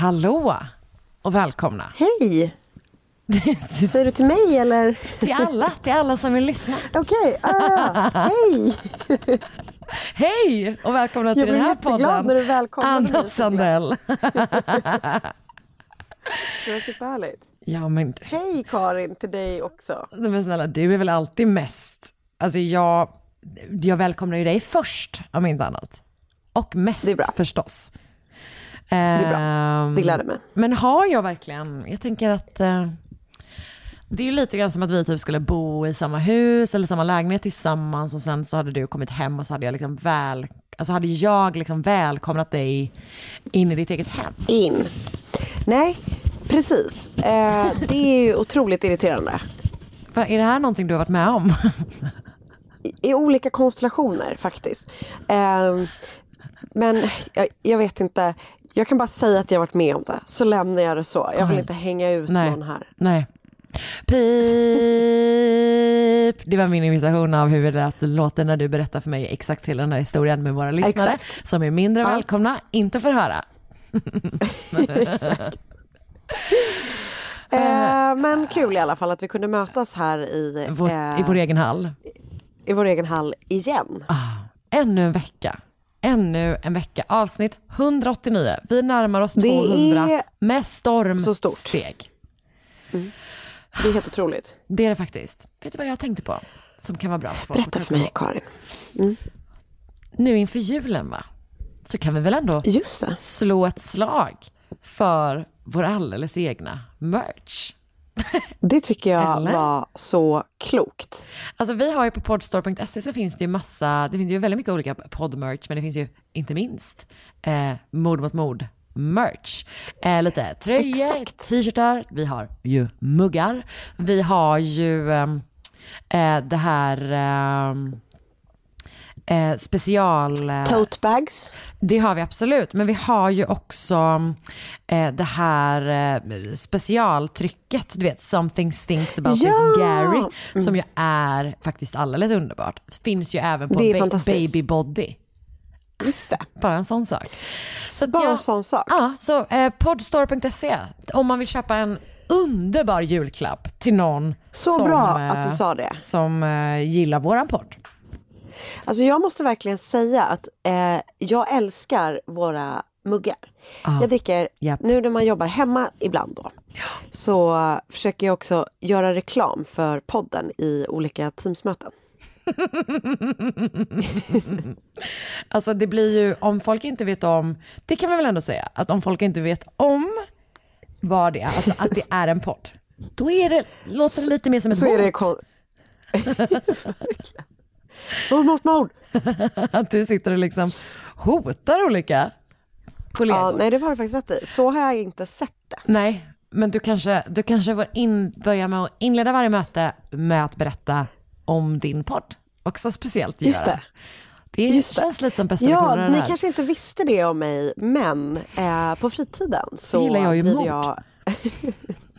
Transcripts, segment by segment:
Hallå och välkomna. Hej! Säger du till mig eller? Till alla, till alla som vill lyssna. Okej, ah, hej! Hej och välkomna till den här podden. när du välkomnade. Anna Sandell. Det var superhärligt. Ja men, Hej Karin, till dig också. nej, men snälla du är väl alltid mest, alltså jag, jag välkomnar ju dig först om inte annat. Och mest Det är bra. förstås. Det är bra, Ehm, det gläder mig. Men har jag verkligen, jag tänker att eh, det är ju lite grann som att vi typ skulle bo i samma hus eller samma lägenhet tillsammans och sen så hade du kommit hem och så hade jag liksom väl, alltså hade jag liksom välkomnat dig in i ditt eget hem. In. Nej, precis. Eh, det är ju otroligt irriterande. Va, Är det här någonting du har varit med om? I, i olika konstellationer faktiskt. Eh, men jag, jag vet inte. Jag kan bara säga att jag varit med om det. Så lämnar jag det så. Jag vill inte hänga ut Nej. någon här. Nej. Pip! Det var min imitation av hur det låter när du berättar för mig exakt till den här historien med våra lyssnare Exakt. som är mindre Ja. välkomna, inte får höra. Exakt. Eh, men kul i alla fall att vi kunde mötas här i, Vår, eh, I vår egen hall. i vår egen hall igen. Ah, ännu en vecka. Ännu en vecka. Avsnitt 189. Vi närmar oss Det 200 är med så stort. stormsteg. Det är helt otroligt. Det är det faktiskt. Vet du vad jag tänkte på? Som kan vara bra. för Berätta för mig? Karin. Nu inför julen va? Så kan vi väl ändå slå ett slag för vår alldeles egna merch. Det tycker jag Eller? var så klokt. Alltså vi har ju på podstore.se så finns det ju massa, det finns ju väldigt mycket olika poddmerch, men det finns ju inte minst eh, mord mot mord merch. Eh, lite tröjor, t-shirtar, vi har ju muggar, vi har ju ehm, eh, det här ehm, eh, special... Eh, Tote bags. det har vi absolut, men vi har ju också eh, det här eh, specialtrycket, du vet, something stinks about Ja! this Gary, som ju är faktiskt alldeles underbart. Finns ju även på ba- baby body. Just det. Bara en sån sak. Så Bara jag- en sån sak. Ja, så eh, podstore.se om man vill köpa en underbar julklapp till någon Så som, bra eh, att du sa det. som eh, gillar våran podd. Alltså jag måste verkligen säga att eh, jag älskar våra muggar. Jag dricker, Japp. nu när man jobbar hemma ibland då, så eh, försöker jag också göra reklam för podden i olika Teamsmöten. Alltså det blir ju, om folk inte vet om, det kan man väl ändå säga, att om folk inte vet om vad det är, alltså att det är en podd, då är det, låter det lite mer som ett Så är Mord mot mord! Att du sitter och liksom hotar olika kollegor. Ja, nej. nej det var du faktiskt rätt i. Så har jag inte sett det. men du kanske, du kanske får in, börja med att inleda varje möte med att berätta om din podd. Också speciellt Just göra. det. Det Just det. känns lite som bästa Ja, ni det kanske inte visste det om mig, men eh, på fritiden så jag ju driver jag...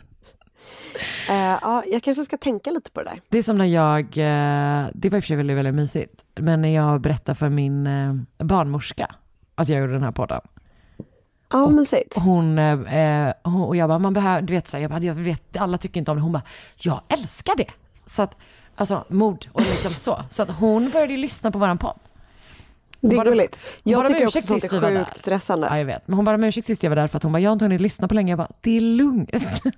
Eh, ja, jag kanske ska tänka lite på det där. Det är som när jag, eh, det var i och för sig väldigt, väldigt mysigt, men när jag berättade för min eh, barnmorska att jag gjorde den här podden. Ja, mysigt. Hon, eh, hon, och jag bara, man behöver, du vet, så här, jag, bara, jag vet, alla tycker inte om det. Hon bara, jag älskar det. Så att, alltså mord och liksom så. Så att hon började ju lyssna på våran podd. Det är gulligt. Jag tycker också ursäkt sånt är sjukt stressande. Ja, jag vet. Men hon bara med ursäkt sist jag var där för att hon bara, jag har inte hunnit lyssna på länge. Jag bara, det är lugnt.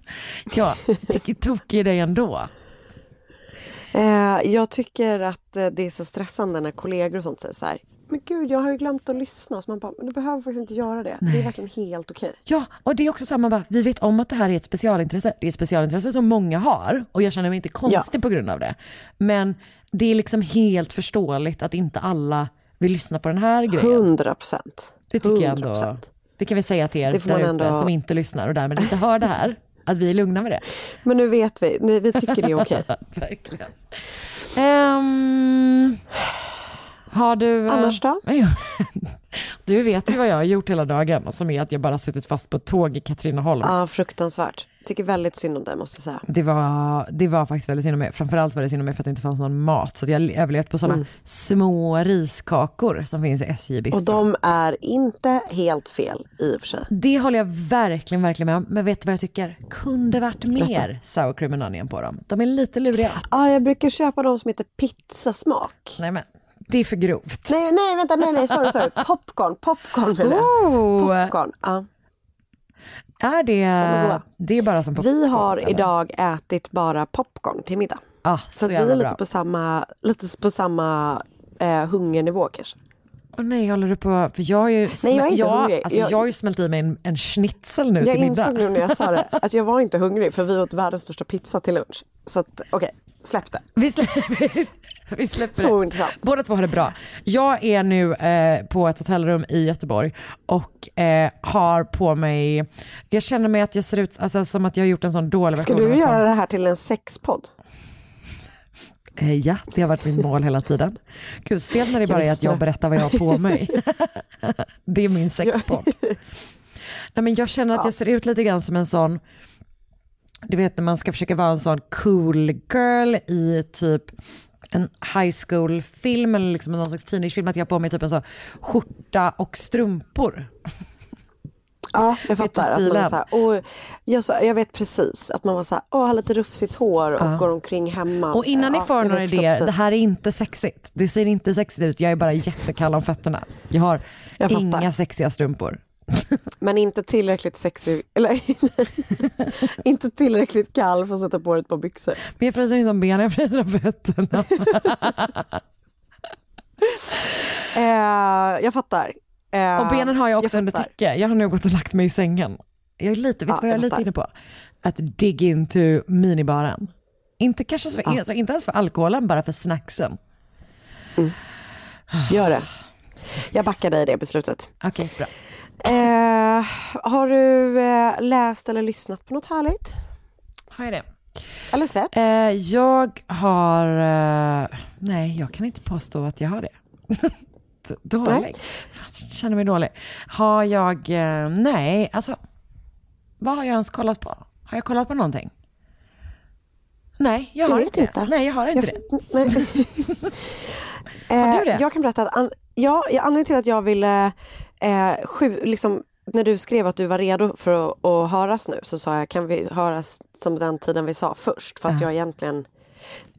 jag tycker tokig i dig ändå. Eh, jag tycker att eh, det är så stressande när kollegor och sånt säger så här. Men gud, jag har ju glömt att lyssna. Så man bara, men du behöver faktiskt inte göra det. Det är verkligen helt okej. Ja, och det är också samma, bara, vi vet om att det här är ett specialintresse. Det är ett specialintresse som många har och jag känner mig inte konstig på grund av det. Men det är liksom helt förståeligt att inte alla vill lyssna på den här grejen. Hundra procent. Det tycker jag ändå. Det kan vi säga till er där ute ändå- som inte lyssnar och därmed inte hör det här. Att vi är lugna med det. Men nu vet vi. Nej, vi tycker det är okej. Verkligen. Ehm, har du... eh, Annars då? Du vet ju vad jag har gjort hela dagen, som är att jag bara suttit fast på ett tåg i Katrineholm. Ja, fruktansvärt. Tycker väldigt synd om dig måste jag säga. Det var, det var faktiskt väldigt synd om mig. Framförallt var det synd om mig för att det inte fanns någon mat. Så jag överlevt på sådana små riskakor som finns i SJ Bistro. Mm. Och de är inte helt fel i och för sig. Det håller jag verkligen, verkligen med om. Men vet du vad jag tycker? Kunde varit mer sour cream and onion på dem. De är lite luriga. Ja, jag brukar köpa de som heter pizzasmak. Nej men, det är för grovt. Nej, nej, vänta, nej, nej, sorry, sorry. Popcorn, popcorn menar jag. Oh, Popcorn, ja. är det, det är bara som popcorn? Vi har eller? idag ätit bara popcorn till middag. ah, Så så vi är lite bra. på samma, lite på samma eh, hungernivå kanske. Åh nej, håller du på? För jag har ju, Nej, jag är inte jag, hungrig. Alltså, jag... Jag- har ju smält i mig en, en schnitzel nu Jag till middag. insåg nu när jag sa det att jag var inte hungrig för vi åt världens största pizza till lunch. Så att okej, släpp det. Vi släpper, vi släpper Så det. intressant. Båda två har det bra. Jag är nu eh, på ett hotellrum i Göteborg och eh, har på mig, jag känner mig att jag ser ut alltså, som att jag har gjort en sån dålig Ska version du av en göra sån- det här till en sexpodd? Eh, ja, det har varit mitt mål hela tiden. Gud, stelt när det bara är att jag berättar vad jag har på mig. det är min sexport. Nej, men jag känner att jag ser ut lite grann som en sån, du vet när man ska försöka vara en sån cool girl i typ en high school film eller liksom någon slags teenagefilm, att jag har på mig typ en sån skjorta och strumpor. Ja, jag fattar. Att man är så här, och jag, så, jag vet precis att man var så här, åh, har lite rufsigt hår och Ja. går omkring hemma. Och innan ja, ni får jag några idéer, det här är inte sexigt. Det ser inte sexigt ut, jag är bara jättekall om fötterna. Jag har Jag inga sexiga strumpor. Men inte tillräckligt sexig, eller inte tillräckligt kall för att sätta på dig ett par byxor. Men jag fryser inte om benen, jag fryser om fötterna. Eh, jag fattar. Eh, Och benen har jag också under fattar. täcke. Jag har nu gått och lagt mig i sängen. Jag är lite, vet Ja, du vad jag är jag lite fattar. inne på? Att dig into minibaren. Inte kanske för, alltså, inte ens för alkoholen, bara för snacksen. Gör det. Jag backar dig i det beslutet. Okej, bra. Eh, har du eh, läst eller lyssnat på något härligt? Har jag det? Eller sett? Eh, jag har, eh, nej jag kan inte påstå att jag har det. D- dålig. Nej. Fan, jag känner mig dålig. Har jag, nej alltså, vad har jag ens kollat på? Har jag kollat på någonting? Nej, jag har vet inte, inte. det. Nej, jag har inte jag, det. Har du det? Jag kan berätta att an, ja, jag- anledningen till att jag ville, eh, sju, liksom, när du skrev att du var redo för att, att höras nu så sa jag kan vi höras som den tiden vi sa först fast jag egentligen,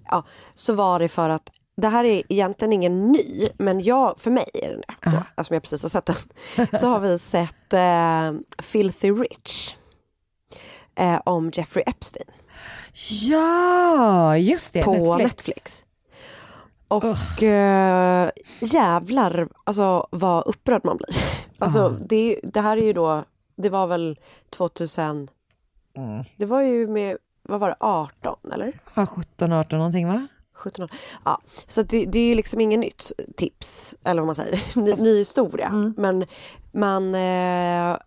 ja, så var det för att det här är egentligen ingen ny, men jag, för mig är den det. Då, eftersom jag precis har sett den. Så har vi sett eh, Filthy Rich. Eh, om Jeffrey Epstein Ja, just det. på Netflix. Netflix. Och eh, jävlar alltså vad upprörd man blir. Alltså det, det här är ju då, det var väl 2000, det var ju med, vad var det, 18 eller? Ja, 17, 18 någonting va? 17 Ja, så det, det är ju liksom inget nytt tips, eller vad man säger, ny, ny historia. Men man, eh,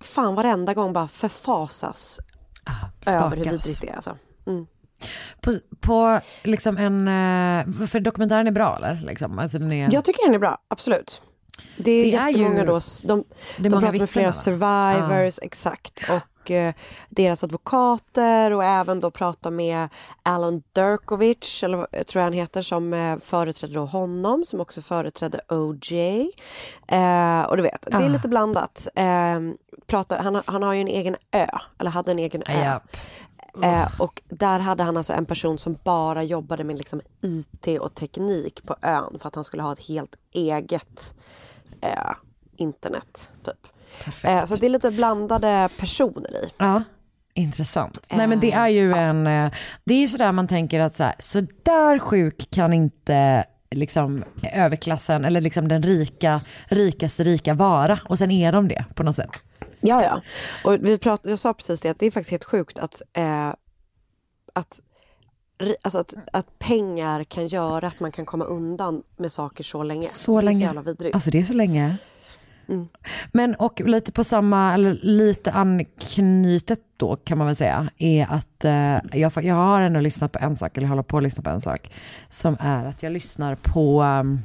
fan varenda gång bara förfasas över hur vidrigt det är. Alltså. Mm. På, på liksom en, eh, för dokumentären är bra eller? Liksom. Alltså, den är... Jag tycker den är bra, absolut. Det är, Det är ju- jättemånga då, de, de pratar med flera va? survivors, exakt. Och eh, deras advokater och även då prata med Alan Derkovich, eller tror jag han heter, som eh, företrädde då honom, som också företrädde OJ. Eh, och du vet, det är Ah. lite blandat. Eh, prata, han, har- han har ju en egen ö, eller hade en egen ö. Ja. Eh, och där hade han alltså en person som bara jobbade med liksom IT och teknik på ön för att han skulle ha ett helt eget eh, internet. Typ. Eh, så det är lite blandade personer i. Ja, intressant. Nej men det är ju en, eh, det är ju sådär man tänker att så, här, så där sjuk kan inte liksom överklassen eller liksom den rika, rikaste rika vara och sen är de det på något sätt. Ja, ja. Och vi prat, jag sa precis det, att det är faktiskt helt sjukt att, eh, att, alltså att, att pengar kan göra att man kan komma undan med saker så länge. Så det är länge. så jävla vidrigt. Alltså det är så länge. Mm. Men och lite på samma, eller lite anknytet då kan man väl säga, är att eh, jag, jag har ändå lyssnat på en sak, eller håller på att lyssna på en sak, som är att jag lyssnar på um,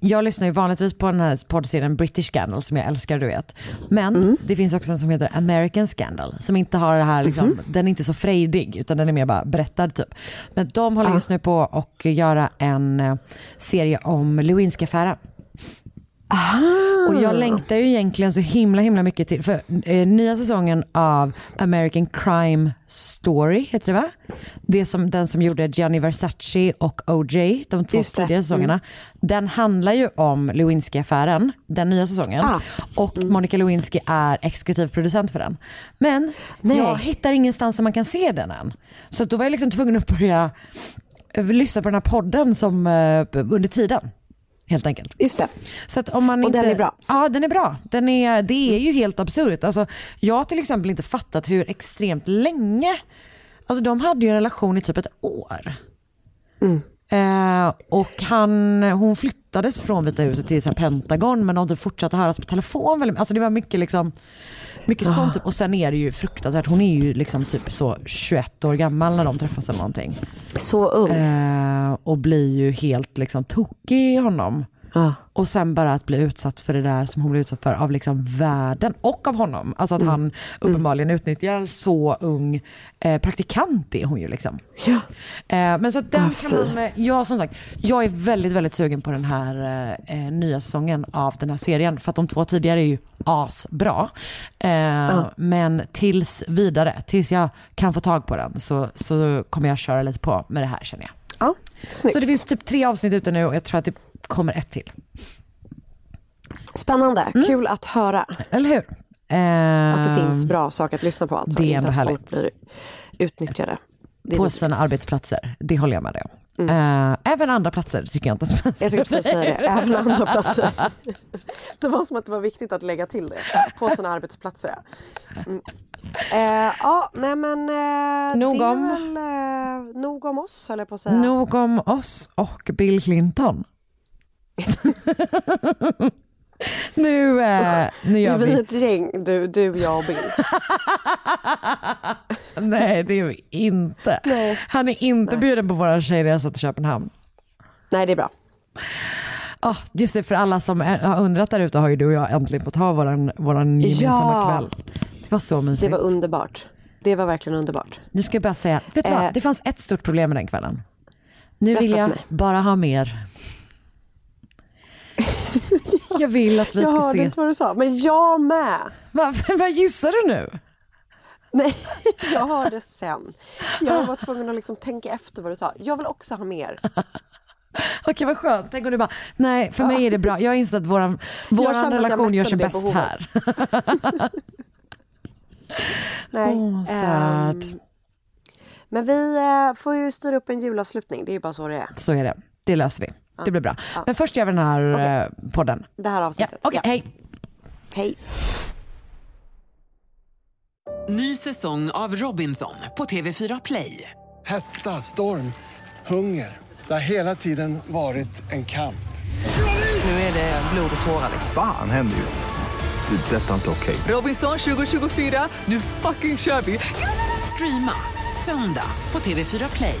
jag lyssnar ju vanligtvis på den här poddserien British Scandal som jag älskar du vet. Men det finns också en som heter American Scandal som inte har det här, liksom, den är inte så frejdig utan den är mer bara berättad typ. Men de håller just nu på att göra en eh, serie om Lewinsky-affären. Och jag längtar ju egentligen så himla himla mycket till, för eh, nya säsongen av American Crime Story heter det va? Det som, den som gjorde Gianni Versace och OJ, de två Just det. tidigare säsongerna. Den handlar ju om Lewinsky-affären, den nya säsongen. Ah. Och Monica Lewinsky är exekutiv producent för den. Men Nej. jag hittar ingenstans som man kan se den än. Så då var jag liksom tvungen att börja eh, lyssna på den här podden som, eh, under tiden. Helt enkelt. Just det. Så att om man Och inte... den är bra? Ja den är bra. Den är, det är ju helt absurt. Alltså, jag har till exempel inte fattat hur extremt länge, alltså de hade ju en relation i typ ett år. Mm. Eh, och han, hon flyttades från Vita huset till så Pentagon men de typ fortsatte höras på telefon. väldigt- Alltså det var mycket liksom mycket Ah. sånt typ. och sen är det ju fruktansvärt, hon är ju liksom typ så 21 år gammal när de träffas eller någonting. Så ung. Eh, och blir ju helt liksom tokig i honom. Ja. Och sen bara att bli utsatt för det där som hon blev utsatt för av liksom världen och av honom. Alltså Mm. att han uppenbarligen utnyttjar så ung eh, praktikant är hon ju liksom. Ja. Eh, men så den Ah, kan man, ja som sagt, jag är väldigt väldigt sugen på den här eh, eh, nya säsongen av den här serien. För att de två tidigare är ju asbra. Eh, Men tills vidare, tills jag kan få tag på den så, så kommer jag köra lite på med det här känner jag. ja. Snyggt. Så det finns typ tre avsnitt ute nu och jag tror att det kommer ett till. Spännande. Mm. Kul att höra Eller hur? Att det finns bra saker att lyssna på. Alltså. det är Inte att folk blir utnyttjade. På sina arbetsplatser, det håller jag med dig om. Eh, även andra platser tycker jag inte att man Mm. Jag tänkte precis säga det, även andra platser. Det var som att det var viktigt att lägga till det. På sina arbetsplatser. Mm. Eh, ja, nej men eh, Nog det är om. väl eh, nog om oss höll jag på att säga. Nog om oss och Bill Clinton. nu, eh, nu är gör vi vi... ett gäng, du, du jag och Bill. Nej det är vi inte. Nej. Han är inte bjuden på vår tjejresa till Köpenhamn. Nej det är bra. Ah, just det, för alla som är- har undrat där ute har ju du och jag äntligen fått ha våran, våran gemensamma Ja. kväll. Det var så Det mysigt. var underbart. Det var verkligen underbart. Nu ska jag bara säga, vet du vad? Eh. Det fanns ett stort problem med den kvällen. Nu vill jag bara ha mer. Jag vill att vi Jag ska hörde se. inte vad du sa, men jag med. Va, vad gissar du nu? Nej, jag hörde sen. Jag var tvungen att liksom tänka efter vad du sa. Jag vill också ha mer. Okej vad skönt. Tänk om du bara, nej för mig är det bra. Jag har insett att våran, våran jag relation gör sig det bäst behovet. här. Nej. Åh, sad. ehm, men vi eh, får ju styra upp en julavslutning. Det är ju bara så det är. Så är det. Det löser vi. Det blir bra. Men först gör vi den här eh, podden. Det här Ja, avsnittet. Okej, hej. Hej. Ny säsong av Robinson på TV4 Play. Hetta, storm, hunger. Det har hela tiden varit en kamp. Nu är det blod och tårar. Fan händer just nu. Det. är Detta är inte okej. Robinson 2024, nu fucking kör vi! Streama söndag på TV4 Play.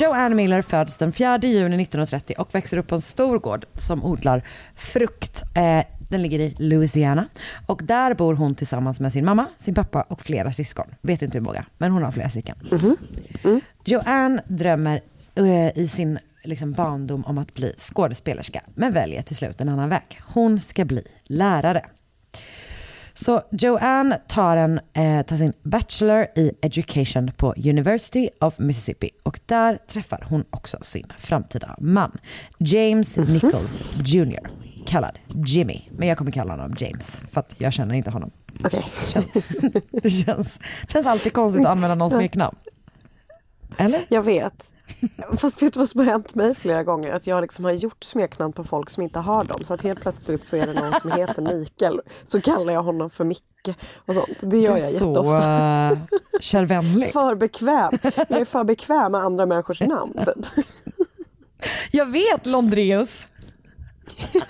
Joanne Miller föds den 4 juni 1930 och växer upp på en stor gård som odlar frukt. Eh, den ligger i Louisiana och där bor hon tillsammans med sin mamma, sin pappa och flera syskon. Vet inte hur många, men hon har flera stycken. Joanne drömmer eh, i sin liksom, barndom om att bli skådespelerska, men väljer till slut en annan väg. Hon ska bli lärare. Så Joanne tar, en, eh, tar sin Bachelor i Education på University of Mississippi och där träffar hon också sin framtida man, James Nichols Jr. Kallad Jimmy, men jag kommer kalla honom James för att jag känner inte honom. Okej. Det känns, känns alltid konstigt att använda någon smeknamn. Eller? Jag vet. Fast vet du vad som har hänt mig flera gånger? Att jag liksom har gjort smeknamn på folk som inte har dem. Så att helt plötsligt så är det någon som heter Mikael. Så kallar jag honom för Micke och sånt. Det gör Du är jag så jätteofta. uh, kärvänlig. För bekväm. Jag är för bekväm med andra människors namn. Jag vet Londreus.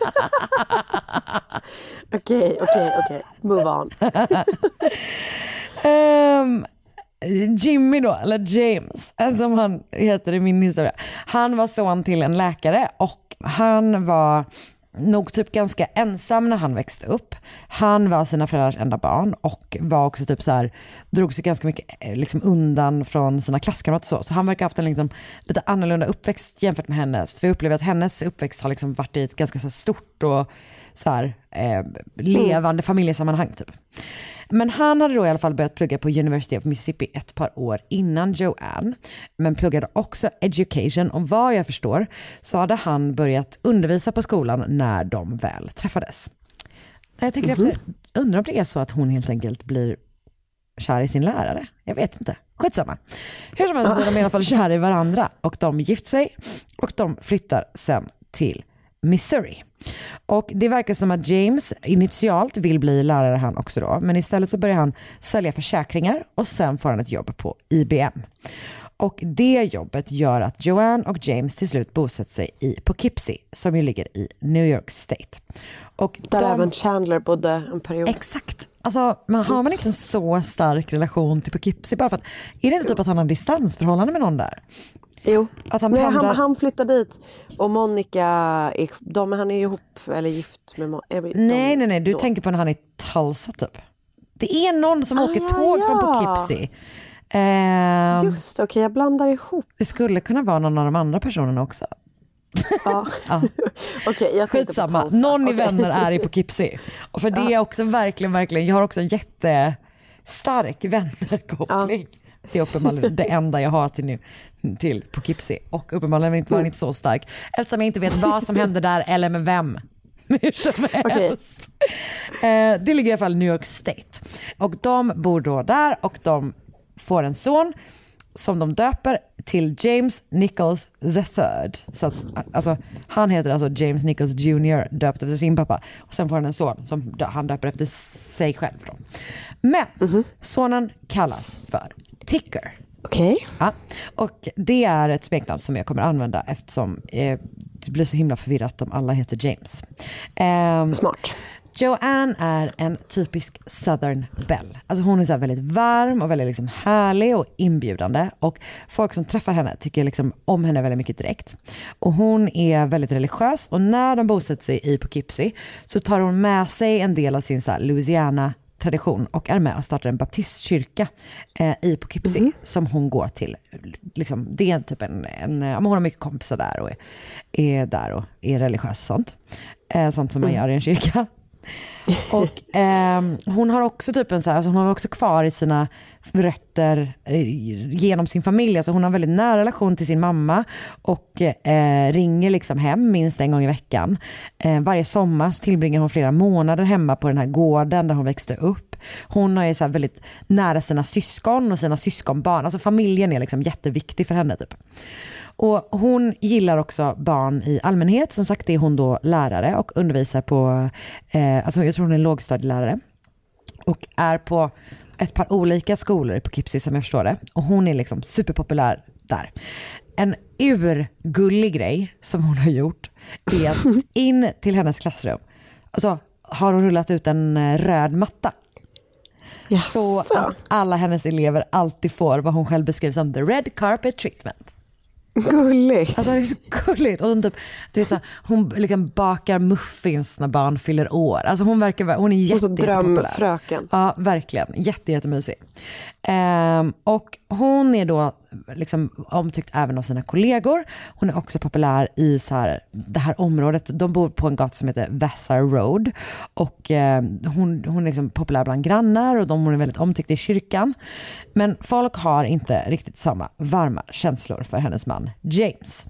Okej, okej, okej. Move on. Ehm, Jimmy då, eller James, eh, som han heter i min historia. Han var son till en läkare och han var nog typ ganska ensam när han växte upp. Han var sina föräldrars enda barn och var också typ så här, drog sig ganska mycket eh, liksom undan från sina klasskamrater så. Så han verkar ha haft en liksom lite annorlunda uppväxt jämfört med hennes. För jag upplever att hennes uppväxt har liksom varit i ett ganska så stort och så här, eh, levande familjesammanhang typ. Men han hade då i alla fall börjat plugga på University of Mississippi ett par år innan Joanne. Men pluggade också education och vad jag förstår så hade han börjat undervisa på skolan när de väl träffades. Jag tänker efter, undrar om det är så att hon helt enkelt blir kär i sin lärare. Jag vet inte. Skitsamma. Hur som helst blir de i alla fall kära i varandra och de gift sig och de flyttar sen till Missouri. Och det verkar som att James initialt vill bli lärare han också då, men istället så börjar han sälja försäkringar och sen får han ett jobb på IBM. Och det jobbet gör att Joanne och James till slut bosätter sig i Poughkeepsie som ju ligger i New York State. Och Där de- även Chandler bodde en period. Exakt. Alltså, man har man inte en så stark relation till Poughkeepsie bara för att, är det inte typ att han har distansförhållande med någon där? Jo, Att han Nej, han, han flyttade dit och Monica, är, de, han är ju ihop eller gift med Monica. Nej, nej, nej, du då. tänker på när han är i Tulsa typ. Det är någon som åker ja, tåg från ja. Poughkeepsie. Ehm, Just okej jag blandar ihop. det skulle kunna vara någon av de andra personerna också. Ja. Ja. Okej, jag tänkte på Skitsamma, Tulsa. någon i Okej. vänner är i Poughkeepsie. Och för det är också verkligen, verkligen, jag har också en jättestark vännerkoppling. Det är uppenbarligen det enda jag har till, nu, till Poughkeepsie. Och uppenbarligen inte var den inte så stark. Eftersom jag inte vet vad som hände där eller med vem. Hur som helst. Eh, det ligger i alla fall i New York State. Och de bor då där och de får en son som de döper till James Nichols the third. Så att, alltså, han heter alltså James Nichols Jr. döpt efter sin pappa. Och sen får han en son som han döper efter sig själv. Då. Men sonen kallas för Ticker. Okej. Ja. Och det är ett smeknamn som jag kommer använda eftersom eh, det blir så himla förvirrat om alla heter James. Ehm, Smart. Joanne är en typisk Southern Belle. Alltså hon är så väldigt varm och väldigt liksom härlig och inbjudande. Och folk som träffar henne tycker liksom om henne väldigt mycket direkt. Och hon är väldigt religiös och när de bosätter sig i Poughkeepsie så tar hon med sig en del av sin så Louisiana tradition och är med och startar en baptistkyrka eh, i Poughkeepsie som hon går till. Liksom, det är typ en, en, hon har mycket kompisar där och är, är där och är religiös och sånt. Eh, sånt som man gör i en kyrka. Och eh, hon har också typ en så här, alltså hon har också kvar i sina rötter eh, genom sin familj. Alltså hon har en väldigt nära relation till sin mamma och eh, ringer liksom hem minst en gång i veckan. Eh, varje sommar så tillbringar hon flera månader hemma på den här gården där hon växte upp. Hon är så här väldigt nära sina syskon och sina syskonbarn. Alltså familjen är liksom jätteviktig för henne typ. Och hon gillar också barn i allmänhet. Som sagt är hon då lärare och undervisar på, eh, alltså jag tror hon är lågstadielärare. Och är på ett par olika skolor på Kipsi som jag förstår det. Och hon är liksom superpopulär där. En urgullig grej som hon har gjort är att in till hennes klassrum, alltså har hon rullat ut en eh, röd matta. Så att alla hennes elever alltid får vad hon själv beskriver som the red carpet treatment. Gulligt. Alltså det är så gulligt. Och hon, typ, du vet, hon liksom bakar muffins när barn fyller år. Alltså hon verkar hon är jätte, Och så drömfröken. Ja, verkligen. Jätte, jättemysig. Ehm, och hon är då liksom omtyckt även av sina kollegor. Hon är också populär i så här, det här området. De bor på en gata som heter Vassar Road. Och eh, hon, hon är liksom populär bland grannar och de, hon är väldigt omtyckt i kyrkan. Men folk har inte riktigt samma varma känslor för hennes man James.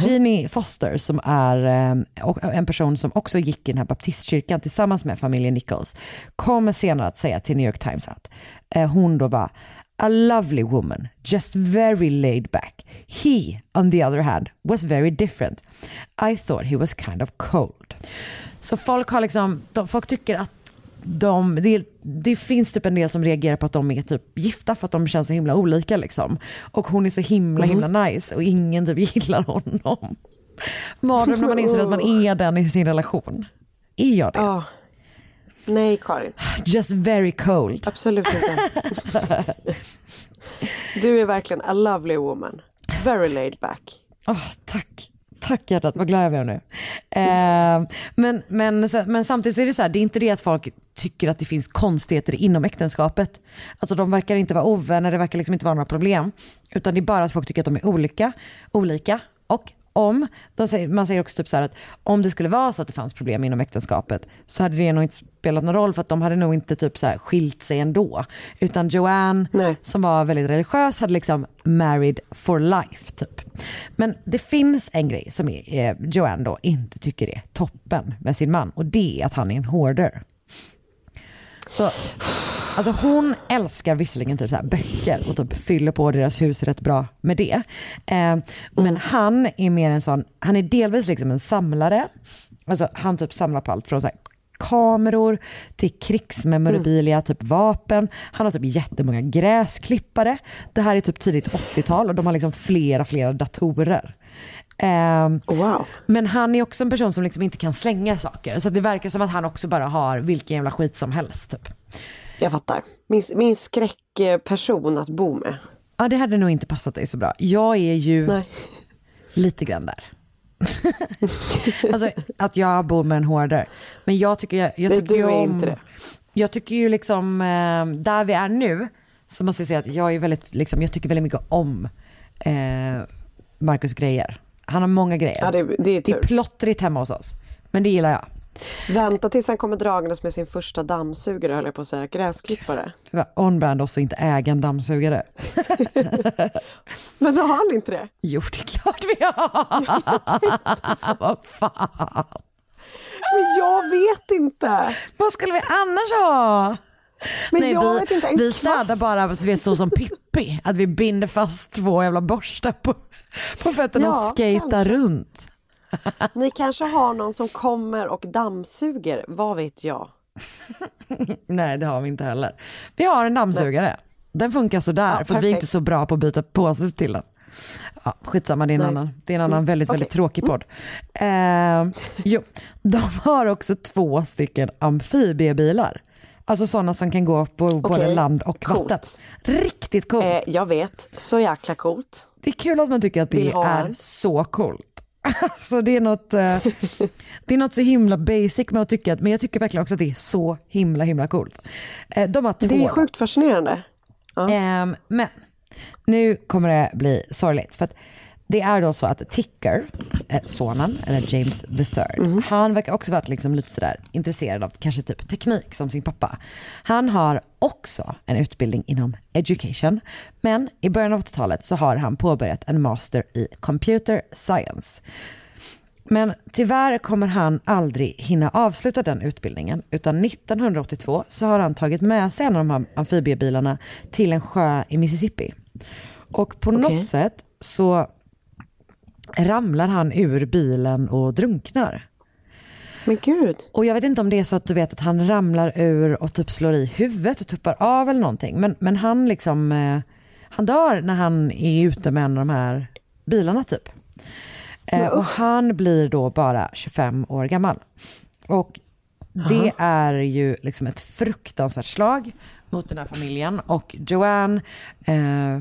Jeannie Foster som är och- en person som också gick i den här baptistkyrkan tillsammans med familjen Nichols kommer senare att säga till New York Times att hon då var a lovely woman, just very laid back. He, on the other hand, was very different. I thought he was kind of cold. Så folk har liksom, de, folk tycker att de, det, det finns typ en del som reagerar på att de är typ gifta för att de känns så himla olika liksom. Och hon är så himla himla nice och ingen typ gillar honom. Mardröm när man inser att man är den i sin relation. Är jag det? Ja. Nej Karin, Just very cold. absolut inte. Du är verkligen a lovely woman. Very laid back. Åh, tack. Tack hjärtat, vad glad jag blev nu. Eh, men, men, men samtidigt så är det så här, det är inte det att folk tycker att det finns konstigheter inom äktenskapet. Alltså de verkar inte vara ovänner, det verkar liksom inte vara några problem. Utan det är bara att folk tycker att de är olika. olika. Och om, säger, man säger också typ så att om det skulle vara så att det fanns problem inom äktenskapet så hade det nog inte spelat någon roll för att de hade nog inte typ så här skilt sig ändå. Utan Joanne som var väldigt religiös hade liksom married for life typ. Men det finns en grej som är, eh, Joanne då inte tycker är toppen med sin man och det är att han är en hoarder. Så, alltså hon älskar visserligen typ så böcker och typ fyller på deras hus rätt bra med det. Eh, men han är mer en sån, han är delvis liksom en samlare. Alltså han typ samlar på allt från så kameror till krigsmemorabilia, typ vapen. Han har typ jättemånga gräsklippare. Det här är typ tidigt 80-tal och de har liksom flera, flera datorer. Ehm, Men han är också en person som liksom inte kan slänga saker. Så det verkar som att han också bara har vilken jävla skit som helst. Typ. Jag fattar. Min, min skräckperson att bo med. Ja det hade nog inte passat dig så bra. Jag är ju lite grann där. alltså att jag bor med en hoarder. Men jag tycker, jag, jag Nej, tycker du ju är om, inte det. Jag tycker ju liksom, eh, där vi är nu, så måste jag säga att jag är väldigt, liksom, jag tycker väldigt mycket om eh, Marcus grejer. Han har många grejer. Ja, det, det är det är plottrigt hemma hos oss. Men det gillar jag. Vänta tills han kommer dragandes med sin första dammsugare höll jag på att säga, gräsklippare. On-brand också inte äga en dammsugare. Men har han inte det? Jo, det är klart vi har. Vad fan. Men jag vet inte. Vad skulle vi annars ha? Men jag vi, vet inte, en vi städar bara du vet, så som Pippi, att vi binder fast två jävla borstar på, på fötterna Ja, och skejtar runt. Ni kanske har någon som kommer och dammsuger, vad vet jag? Nej det har vi inte heller. Vi har en dammsugare. Den funkar sådär Ja, för vi är inte så bra på att byta påse till den. Ja, skitsamma, det är en Nej. annan, det är en annan Mm, väldigt, okej. väldigt tråkig podd. Eh, jo, de har också två stycken amfibiebilar. Alltså sådana som kan gå på både Okej, land och coolt. vatten. Riktigt coolt. Eh, jag vet, så jäkla coolt. Det är kul att man tycker att det är så coolt. Alltså det är något, eh, det är något så himla basic med att tycka att, men jag tycker verkligen också att det är så himla himla coolt. Eh, De har två. Det är sjukt fascinerande. Ehm, men nu kommer det bli sorgligt. För att det är då så att Ticker, eh, sonen, eller James the third, han verkar också varit liksom lite sådär intresserad av kanske typ teknik som sin pappa. Han har också en utbildning inom education, men i början av 80-talet så har han påbörjat en master i computer science. Men tyvärr kommer han aldrig hinna avsluta den utbildningen utan 1982 så har han tagit med sig en av de här amfibiebilarna till en sjö i Mississippi. Och på något sätt så ramlar han ur bilen och drunknar. Men gud. Och jag vet inte om det är så att du vet att han ramlar ur och typ slår i huvudet och tuppar av eller någonting. Men, men han liksom, eh, han dör när han är ute med en av de här bilarna typ. Eh, och han blir då bara 25 år gammal. Och det är ju liksom ett fruktansvärt slag mot den här familjen. Och Joanne eh,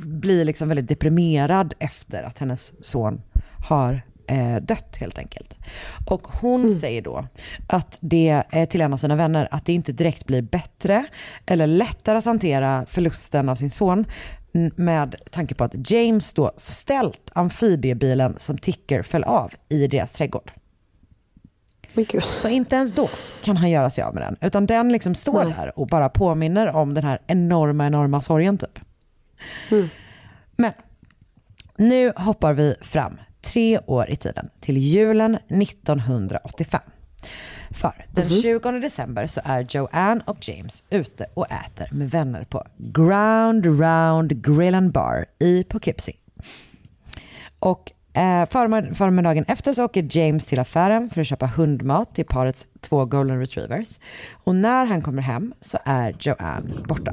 blir liksom väldigt deprimerad efter att hennes son har eh, dött helt enkelt. Och hon säger då att det eh, till en av sina vänner att det inte direkt blir bättre eller lättare att hantera förlusten av sin son med tanke på att James då ställt amfibiebilen som Ticker föll av i deras trädgård. Så inte ens då kan han göra sig av med den. Utan den liksom står där och bara påminner om den här enorma, enorma sorgen typ. Men nu hoppar vi fram tre år i tiden till julen 1985. För den 20 december så är Joanne och James ute och äter med vänner på Ground Round Grill and Bar i Poughkeepsie. Och eh, förmid- förmiddagen efter så åker James till affären för att köpa hundmat till parets två golden retrievers. Och när han kommer hem så är Joanne borta.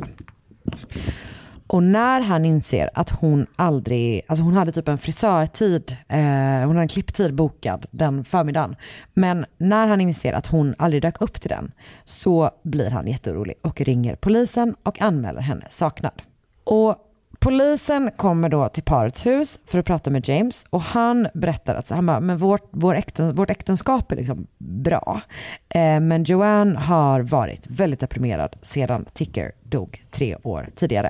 Och när han inser att hon aldrig, alltså hon hade typ en frisörtid, eh, hon hade en klipptid bokad den förmiddagen. Men när han inser att hon aldrig dök upp till den så blir han jätteorolig och ringer polisen och anmäler henne saknad. Och polisen kommer då till parets hus för att prata med James och han berättar att han bara, men vårt, vår äktens, vårt äktenskap är liksom bra. Eh, men Joanne har varit väldigt deprimerad sedan Ticker dog tre år tidigare.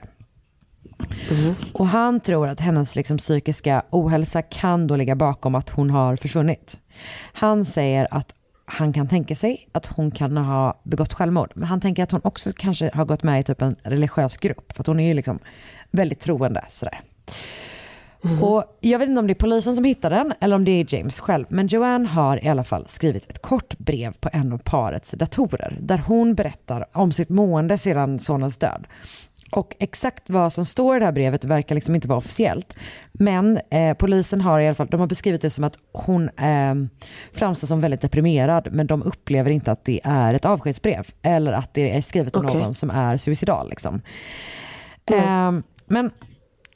Och han tror att hennes liksom psykiska ohälsa kan då ligga bakom att hon har försvunnit. Han säger att han kan tänka sig att hon kan ha begått självmord. Men han tänker att hon också kanske har gått med i typ en religiös grupp. För att hon är ju liksom väldigt troende sådär. Och jag vet inte om det är polisen som hittar den eller om det är James själv. Men Joanne har i alla fall skrivit ett kort brev på en av parets datorer. Där hon berättar om sitt mående sedan sonens död. Och exakt vad som står i det här brevet verkar liksom inte vara officiellt. Men eh, polisen har i alla fall, de har beskrivit det som att hon eh, framstår som väldigt deprimerad. Men de upplever inte att det är ett avskedsbrev. Eller att det är skrivet av Okej. någon som är suicidal. Liksom. Eh, men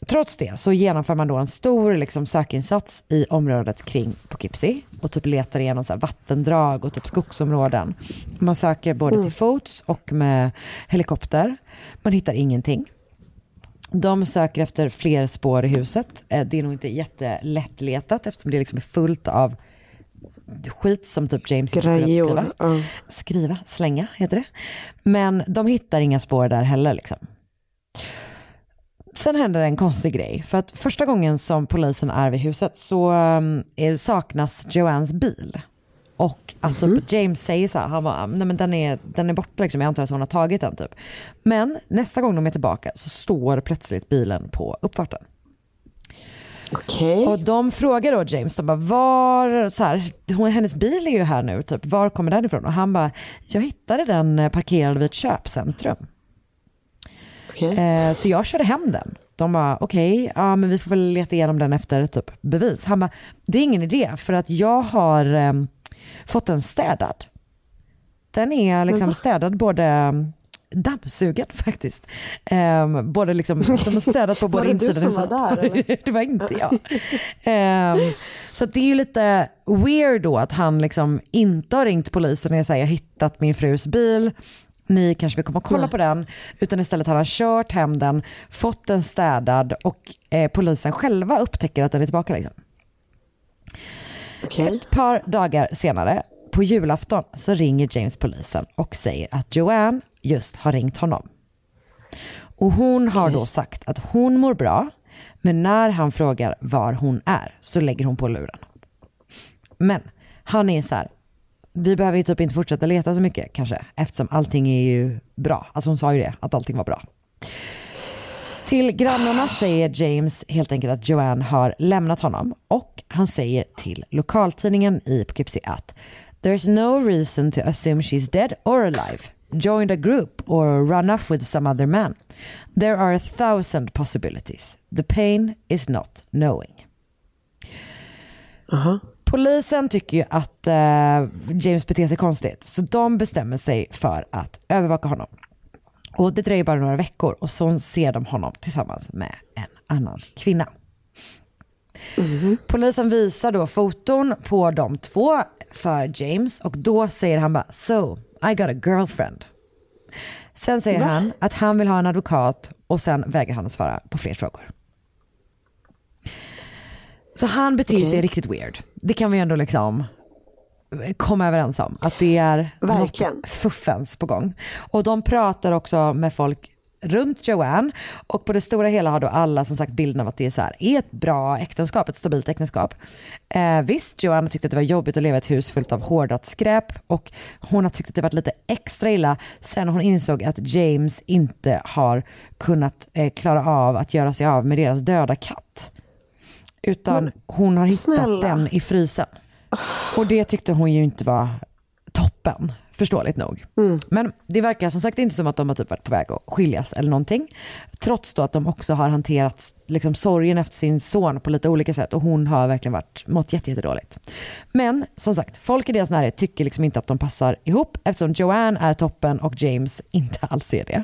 trots det så genomför man då en stor liksom, sökinsats i området kring Poughkeepsie och typ letar igenom så vattendrag och typ skogsområden. Man söker både Mm. till fots och med helikopter. Man hittar ingenting. De söker efter fler spår i huset. Eh, Det är nog inte jättelättletat eftersom det liksom är fullt av skit som typ James Grejor, skriva. Skriva, slänga heter det. Men de hittar inga spår där heller liksom. Sen händer en konstig grej. För att första gången som polisen är vid huset så um, är, saknas Joannes bil. Och att typ James säger så här, han bara, nej men den är, den är borta liksom, jag antar att hon har tagit den typ. Men nästa gång de är tillbaka så står plötsligt bilen på uppfarten. Okej. Och de frågar då James, de bara, var, så här, hon, hennes bil är ju här nu, typ, var kommer den ifrån? Och han bara, jag hittade den parkerad vid ett köpcentrum. Eh, så jag körde hem den. De bara, okej, ja men vi får väl leta igenom den efter typ bevis. Han bara, det är ingen idé för att jag har eh, fått den städad. Den är liksom städad både eh, dammsugen faktiskt. Eh, både liksom, de har städat på Var både det du insidan och som var utsidan. där, eller? det var inte jag. Ehm, så det är ju lite weird då att han liksom inte har ringt polisen och här, jag har hittat min frus bil, ni kanske vill komma och kolla Nej. på den. Utan istället har han kört hem den, fått den städad och eh, polisen själva upptäcker att den är tillbaka. Liksom. Ett par dagar senare, på julafton, så ringer James polisen och säger att Joanne just har ringt honom. Och hon har då sagt att hon mår bra, men när han frågar var hon är så lägger hon på luren. Men han är så här, vi behöver ju typ inte fortsätta leta så mycket kanske, eftersom allting är ju bra. Alltså hon sa ju det, att allting var bra. Till grannarna säger James helt enkelt att Joanne har lämnat honom och han säger till lokaltidningen i Poughkeepsie att There's no reason to assume she's dead or alive, joined a group or run off with some other man. There are a thousand possibilities. The pain is not knowing. Polisen tycker ju att eh, James beter sig konstigt så de bestämmer sig för att övervaka honom. Och det dröjer bara några veckor och så ser de honom tillsammans med en annan kvinna. Polisen visar då foton på de två för James och då säger han bara so I got a girlfriend. Sen säger Va? han att han vill ha en advokat och sen vägrar han att svara på fler frågor. Så han beter sig Okej. riktigt weird. Det kan vi ändå liksom komma överens om. Att det är Verkligen. något fuffens på gång. Och de pratar också med folk runt Joanne och på det stora hela har då alla som sagt bilden av att det är, så här, är ett bra äktenskap, ett stabilt äktenskap. Eh, visst, Joanne tyckte att det var jobbigt att leva i ett hus fullt av hårdat skräp och hon har tyckt att det varit lite extra illa sen hon insåg att James inte har kunnat eh, klara av att göra sig av med deras döda katt. Utan hon har hittat snälla. den i frysen. Och det tyckte hon ju inte var toppen, förståeligt nog. Men det verkar som sagt inte som att de har typ varit på väg att skiljas eller någonting. Trots då att de också har hanterat liksom, sorgen efter sin son på lite olika sätt och hon har verkligen varit, mått jätte, jättedåligt. Men som sagt, folk i deras närhet tycker liksom inte att de passar ihop eftersom Joanne är toppen och James inte alls är det.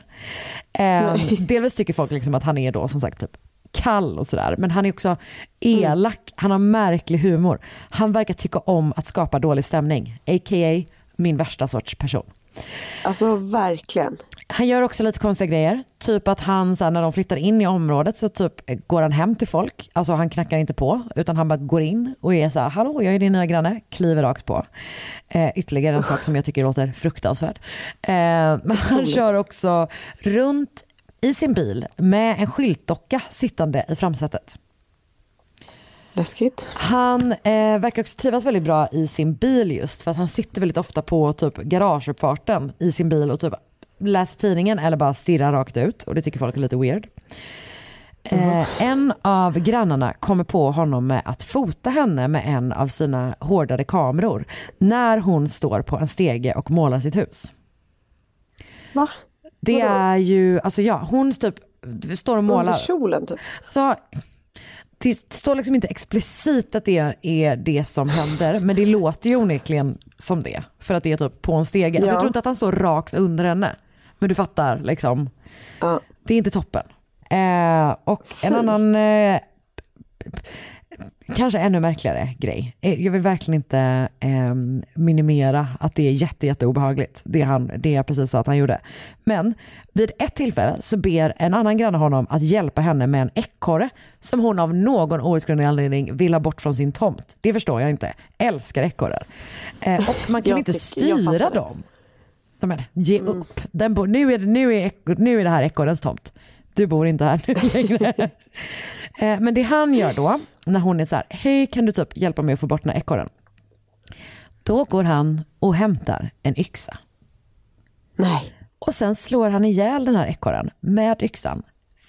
Eh, delvis tycker folk liksom att han är då som sagt typ kall och sådär. Men han är också elak, han har märklig humor. Han verkar tycka om att skapa dålig stämning, a.k.a. min värsta sorts person. Alltså verkligen. Han gör också lite konstiga grejer. Typ att han så här, när de flyttar in i området så typ går han hem till folk. Alltså han knackar inte på utan han bara går in och är så här, hallå jag är din nya granne, kliver rakt på. Eh, ytterligare en sak som jag tycker låter fruktansvärd. Eh, men han kör också runt i sin bil med en skyltdocka sittande i framsätet. Läskigt. Han eh, verkar också trivas väldigt bra i sin bil just för att han sitter väldigt ofta på typ garageuppfarten i sin bil och typ läser tidningen eller bara stirrar rakt ut och det tycker folk är lite weird. Eh, en av grannarna kommer på honom med att fota henne med en av sina hårdare kameror när hon står på en stege och målar sitt hus. Va? Det Vadå? är ju, alltså ja, hon typ står och målar. Under kjolen typ. Alltså, det står liksom inte explicit att det är det som händer, men det låter ju onekligen som det. För att det är typ på en stege. Alltså, Ja. jag tror inte att han står rakt under henne. Men du fattar, liksom. Ja. Det är inte toppen. Eh, och en annan, eh, kanske ännu märkligare grej. Eh, Jag vill verkligen inte eh, minimera att det är jätte, jätte obehagligt. Det, han, det jag precis sa att han gjorde. Men vid ett tillfälle så ber en annan granne honom att hjälpa henne med en ekorre som hon av någon outgrundlig anledning vill ha bort från sin tomt. Det förstår jag inte. Älskar ekorrar. Eh, och man kan inte jag styra dem. Nej, Men, ge upp. Den bo, nu, är, det- nu, är, nu är det här ekorrens tomt. Du bor inte här nu längre. Eh, Men det han gör då, när hon är så här, hej kan du typ hjälpa mig att få bort den här ekorren? Då går han och hämtar en yxa. Nej. Och sen slår han ihjäl den här ekorren med yxan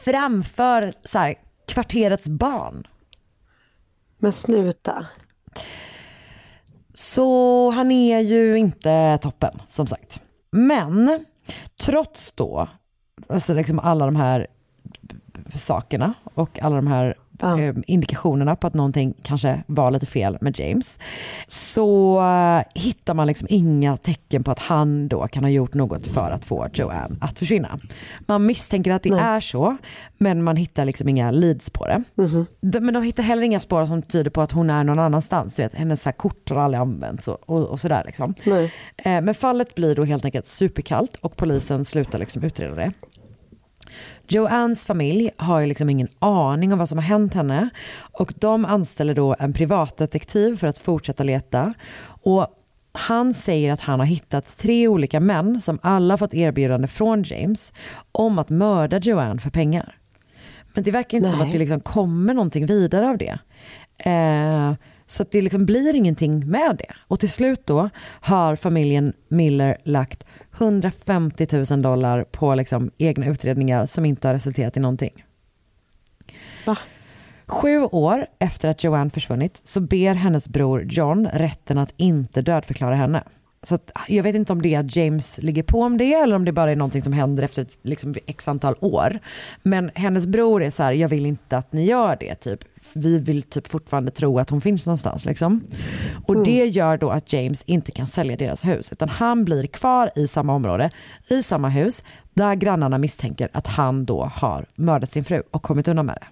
framför så här, kvarterets barn. Men sluta. Så han är ju inte toppen som sagt. Men trots då, alltså liksom alla de här sakerna och alla de här eh, indikationerna på att någonting kanske var lite fel med James. Så eh, hittar man liksom inga tecken på att han då kan ha gjort något för att få Joanne att försvinna. Man misstänker att det är så, men man hittar liksom inga leads på det. De, men de hittar heller inga spår som tyder på att hon är någon annanstans. Du vet, hennes så kort har aldrig använts och, och, och sådär. Liksom. Nej. Eh, men fallet blir då helt enkelt superkallt och polisen slutar liksom utreda det. Joannes familj har ju liksom ingen aning om vad som har hänt henne och de anställer då en privatdetektiv för att fortsätta leta. Och han säger att han har hittat tre olika män som alla fått erbjudande från James om att mörda Joanne för pengar. Men det verkar inte som Nej. att det liksom kommer någonting vidare av det. Eh, så att det liksom blir ingenting med det. Och till slut då har familjen Miller lagt 150 000 dollar på liksom egna utredningar som inte har resulterat i någonting. Sju år efter att Joanne försvunnit så ber hennes bror John rätten att inte dödförklara henne. Så att, jag vet inte om det är att James ligger på om det eller om det bara är någonting som händer efter ett liksom, x antal år. Men hennes bror är så här, jag vill inte att ni gör det. Typ. Vi vill typ fortfarande tro att hon finns någonstans. Liksom. Och det gör då att James inte kan sälja deras hus. Utan han blir kvar i samma område, i samma hus, där grannarna misstänker att han då har mördat sin fru och kommit undan med det.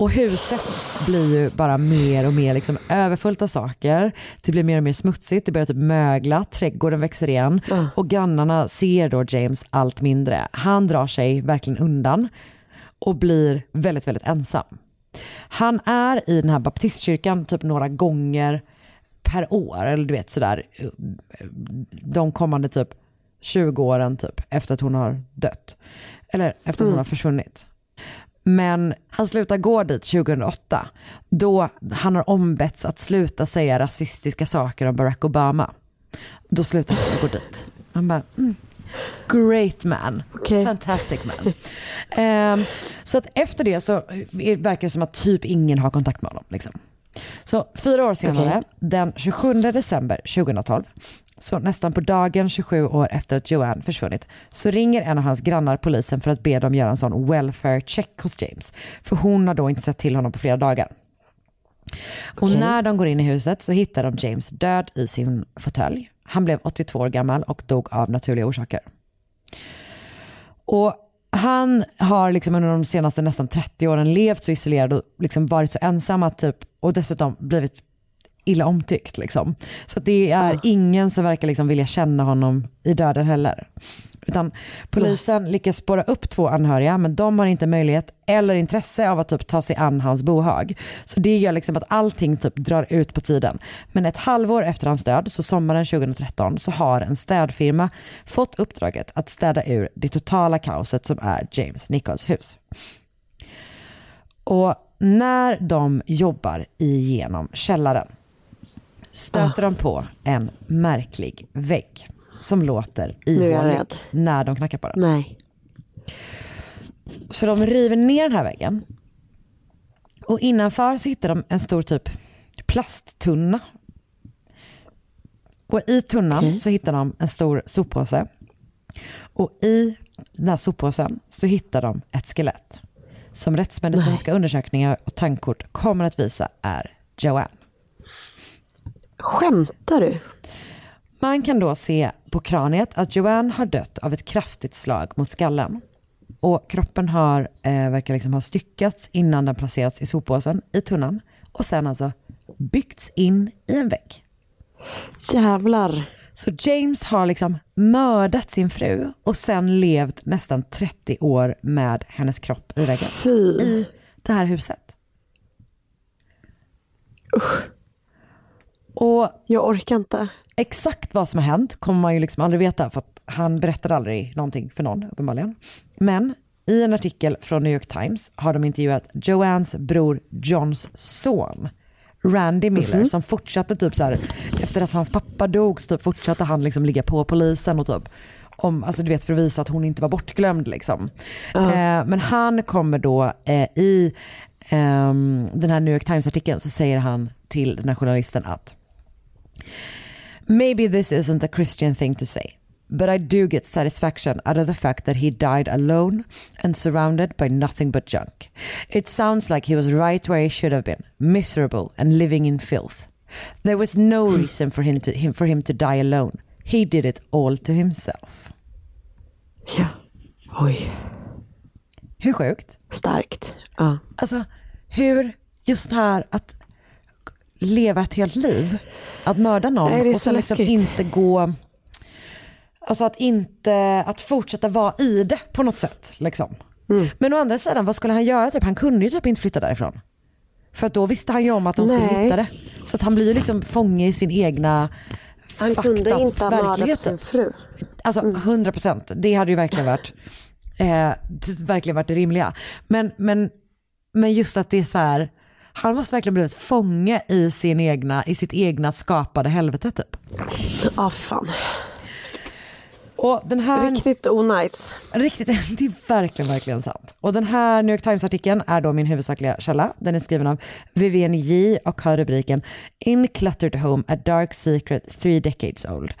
Och huset blir ju bara mer och mer liksom överfullt av saker. Det blir mer och mer smutsigt, det börjar typ mögla, trädgården växer igen och grannarna ser då James allt mindre. Han drar sig verkligen undan och blir väldigt, väldigt ensam. Han är i den här baptistkyrkan typ några gånger per år, eller du vet sådär, de kommande typ 20 åren typ efter att hon har dött. Eller efter att hon Mm. har försvunnit. Men han slutar gå dit 2008 då han har ombetts att sluta säga rasistiska saker om Barack Obama. Då slutar han gå dit. Han bara, mm, great man, fantastic man. Ehm, så att efter det så verkar det som att typ ingen har kontakt med honom. Liksom. Så fyra år senare, Okej. den 27 december 2012, så nästan på dagen 27 år efter att Joanne försvunnit, så ringer en av hans grannar polisen för att be dem göra en sån welfare check hos James. För hon har då inte sett till honom på flera dagar. Och Okej. när de går in i huset så hittar de James död i sin fåtölj. Han blev 82 år gammal och dog av naturliga orsaker. Och han har liksom under de senaste nästan 30 åren levt så isolerad och liksom varit så ensam att typ, och dessutom blivit illa omtyckt. Liksom. Så att det är ingen som verkar liksom vilja känna honom i döden heller. Utan polisen lyckas spåra upp två anhöriga men de har inte möjlighet eller intresse av att typ ta sig an hans bohag. Så det gör liksom att allting typ drar ut på tiden. Men ett halvår efter hans död, så sommaren 2013, så har en städfirma fått uppdraget att städa ur det totala kaoset som är James Nichols hus. Och när de jobbar igenom källaren stöter de på en märklig vägg som låter Nu är jag ihålig rädd. när de knackar på den. Nej. Så de river ner den här väggen. Och innanför så hittar de en stor typ plasttunna. Och i tunnan så hittar de en stor soppåse. Och i den här soppåsen så hittar de ett skelett. Som rättsmedicinska undersökningar och tankkort kommer att visa är Joanne. Skämtar du? Man kan då se på kraniet att Joanne har dött av ett kraftigt slag mot skallen. Och kroppen har, eh, verkar liksom ha styckats innan den placerats i soppåsen i tunnan och sen alltså byggts in i en vägg. Jävlar. Så James har liksom mördat sin fru och sen levt nästan 30 år med hennes kropp i väggen. Fy. I det här huset. Och Jag orkar inte. Exakt vad som har hänt kommer man ju liksom aldrig veta för att han berättade aldrig någonting för någon uppenbarligen. Men i en artikel från New York Times har de intervjuat Joannes bror Johns son. Randy Miller som fortsatte typ så här efter att hans pappa dog så typ fortsatte han liksom ligga på polisen och typ om, alltså du vet för att visa att hon inte var bortglömd liksom. Eh, men han kommer då eh, i ehm, den här New York Times artikeln så säger han till den här journalisten att Maybe this isn't a Christian thing to say, but I do get satisfaction out of the fact that he died alone and surrounded by nothing but junk. It sounds like he was right where he should have been, miserable and living in filth. There was no reason for him to, him, for him to die alone. He did it all to himself. Ja. Oj. Hur sjukt? Starkt. Ja. Alltså hur just här att leva ett helt liv, att mörda någon Nej, och så sen liksom inte gå, alltså att inte, att fortsätta vara i det på något sätt. Liksom. Mm. Men å andra sidan, vad skulle han göra? Typ, han kunde ju typ inte flytta därifrån. För att då visste han ju om att de skulle Nej. hitta det. Så att han blir ju liksom fånge i sin egna Han kunde inte ha mördat sin fru. Alltså 100 procent. Det hade ju verkligen varit, eh, verkligen varit det rimliga. Men, men, men just att det är så här, han måste verkligen blivit fånge i, sin egna, i sitt egna skapade helvete typ. Ja, för fan. Och den här... Riktigt onajs. Riktigt, det är verkligen, verkligen sant. Och den här New York Times-artikeln är då min huvudsakliga källa. Den är skriven av Vivienne J och har rubriken In Cluttered Home, a dark secret three decades old.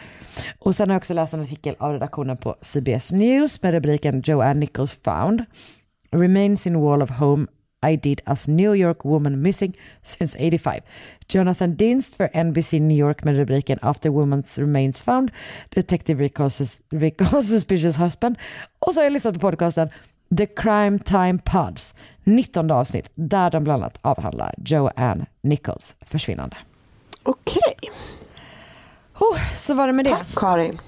Och sen har jag också läst en artikel av redaktionen på CBS News med rubriken Joanne Nichols found. Remains in wall of home I did as New York woman missing since 85. Jonathan Dinst för NBC New York med rubriken After woman's remains found. Detective recalls, recalls suspicious husband. Och så har jag lyssnat på podcasten The Crime Time Pods, 19 avsnitt, där de bland annat avhandlar Joanne Nichols försvinnande. Okej. Oh, så var det med det. Tack Karin.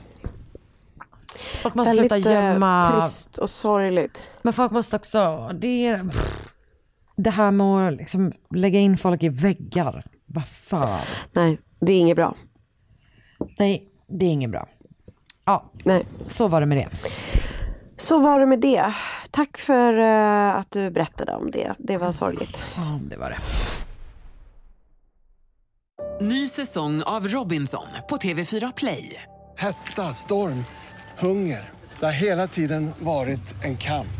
Folk måste sluta gömma... trist och sorgligt. Men folk måste också, det är pff, det här med att liksom lägga in folk i väggar. Vad fan. Nej, det är inget bra. Nej, det är inget bra. Ja, Nej. så var det med det. Så var det med det. Tack för eh, att du berättade om det. Det var sorgligt. Ja, det var det. Ny säsong av Robinson på TV4 Play. Hetta, storm, hunger. Det har hela tiden varit en kamp.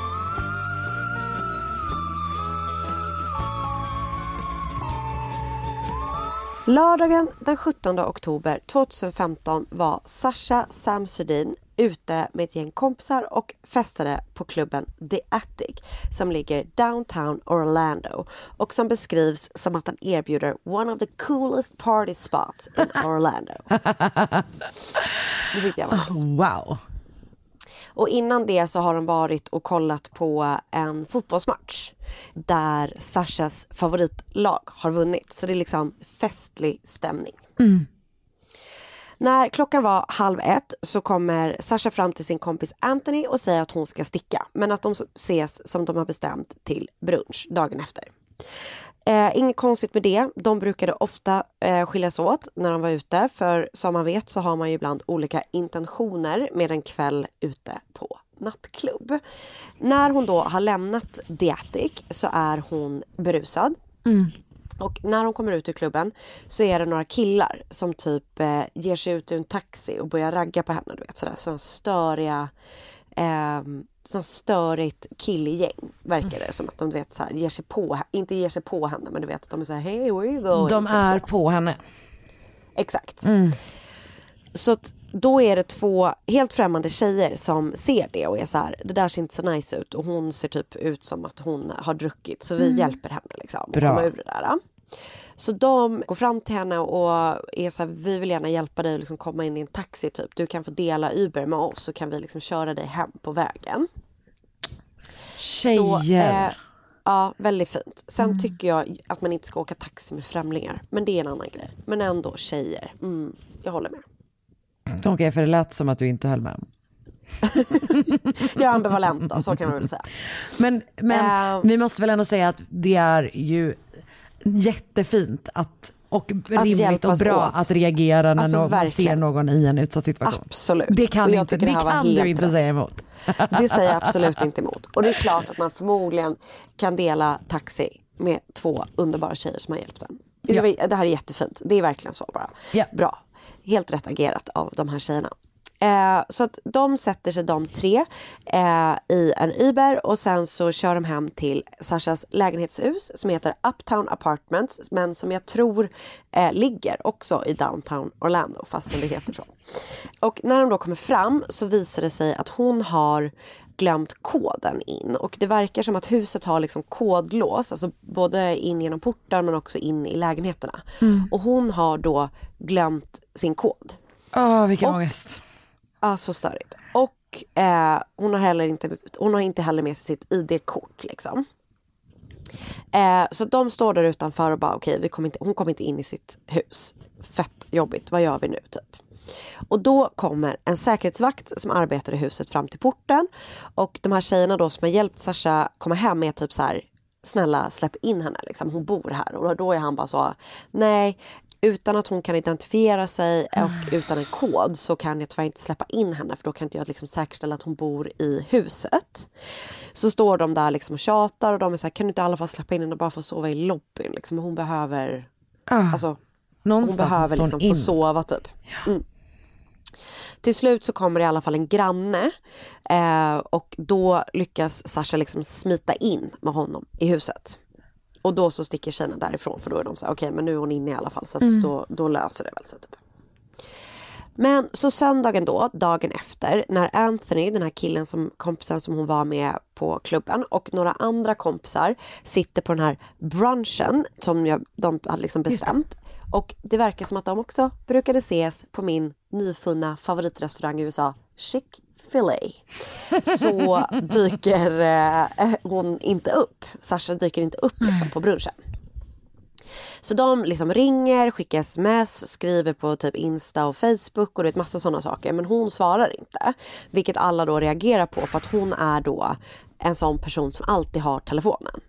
Lördagen den 17 oktober 2015 var Sasha Samsudin ute med ett gäng kompisar och festade på klubben The Attic som ligger downtown Orlando och som beskrivs som att den erbjuder one of the coolest party spots in Orlando. Det tyckte jag var nice. Wow. Och innan det så har de varit och kollat på en fotbollsmatch där Sashas favoritlag har vunnit. Så det är liksom festlig stämning. När klockan var halv ett så kommer Sasha fram till sin kompis Anthony och säger att hon ska sticka. Men att de ses som de har bestämt till brunch dagen efter. Eh, inget konstigt med det. De brukade ofta eh, skiljas åt när de var ute. För som man vet så har man ju ibland olika intentioner med en kväll ute på nattklubb. När hon då har lämnat The Attic så är hon berusad. Och när hon kommer ut ur klubben så är det några killar som typ eh, ger sig ut ur en taxi och börjar ragga på henne. Du vet sådär sådana störiga eh, sådana störigt killgäng verkar det som att de vet så här, ger sig på, inte ger sig på henne men du vet att de är såhär hey where you going? De Typ är så. på henne. Exakt. Så att då är det två helt främmande tjejer som ser det och är så här, det där ser inte så nice ut och hon ser typ ut som att hon har druckit så vi hjälper henne liksom att Bra. komma ur det där. Så de går fram till henne och är så här, vi vill gärna hjälpa dig att liksom komma in i en taxi typ. Du kan få dela Uber med oss så kan vi liksom köra dig hem på vägen. Så, Tjejer. eh, ja, väldigt fint. Sen tycker jag att man inte ska åka taxi med främlingar. Men det är en annan grej. Men ändå tjejer. Mm, jag håller med. Okej, för det lät som att du inte höll med. Jag är ambivalent då, så kan man väl säga. Men, men Eh. vi måste väl ändå säga att det är ju jättefint att och rimligt och bra åt. att reagera när Alltså, någon verkligen. ser någon i en utsatt situation. Absolut. Det kan, inte, det det kan du inte rätt. säga emot. Det säger jag absolut inte emot. Och det är klart att man förmodligen kan dela taxi med två underbara tjejer som har hjälpt en. Ja. det här är jättefint. Det är verkligen så bara. Ja. Bra. Helt rätt agerat av de här tjejerna. Eh, så att de sätter sig de tre eh, i en Uber och sen så kör de hem till Sashas lägenhetshus som heter Uptown Apartments men som jag tror eh, ligger också i downtown Orlando fastän det heter så. Och när de då kommer fram så visar det sig att hon har glömt koden in och det verkar som att huset har liksom kodlås, alltså både in genom portar men också in i lägenheterna. Och hon har då glömt sin kod. Åh, vilken Och- ångest. Ja, så störigt. Och eh, hon, har heller inte, hon har inte heller med sig sitt ID-kort. Liksom. Eh, så de står där utanför och bara okej, okay, kommer inte, hon kommer inte in i sitt hus. Fett jobbigt, vad gör vi nu typ? Och då kommer en säkerhetsvakt som arbetar i huset fram till porten. Och de här tjejerna då som har hjälpt Sasha komma hem är typ så här snälla släpp in henne, liksom. hon bor här. Och då är han bara så, nej, utan att hon kan identifiera sig och utan en kod så kan jag tyvärr inte släppa in henne för då kan inte jag liksom säkerställa att hon bor i huset. Så står de där liksom och tjatar och de är så här, kan du inte i alla fall släppa in henne och bara få sova i lobbyn? Liksom, hon behöver, Ah, alltså, hon behöver liksom in. få sova typ. Mm. Till slut så kommer det i alla fall en granne eh, och då lyckas Sasha liksom smita in med honom i huset. Och då så sticker tjejerna därifrån för då är de så här, okej men nu är hon inne i alla fall så Mm. då, då löser det väl sig. Typ. Men så söndagen då, dagen efter, när Anthony, den här killen som kompisen som hon var med på klubben och några andra kompisar sitter på den här brunchen som jag, de hade liksom bestämt. Och det verkar som att de också brukade ses på min nyfunna favoritrestaurang i USA, Chick-fil-A. Så dyker eh, hon inte upp. Sasha dyker inte upp liksom, på brunchen. Så de liksom ringer, skickar sms, skriver på typ Insta och Facebook och det är massa sådana saker. Men hon svarar inte. Vilket alla då reagerar på för att hon är då en sån person som alltid har telefonen.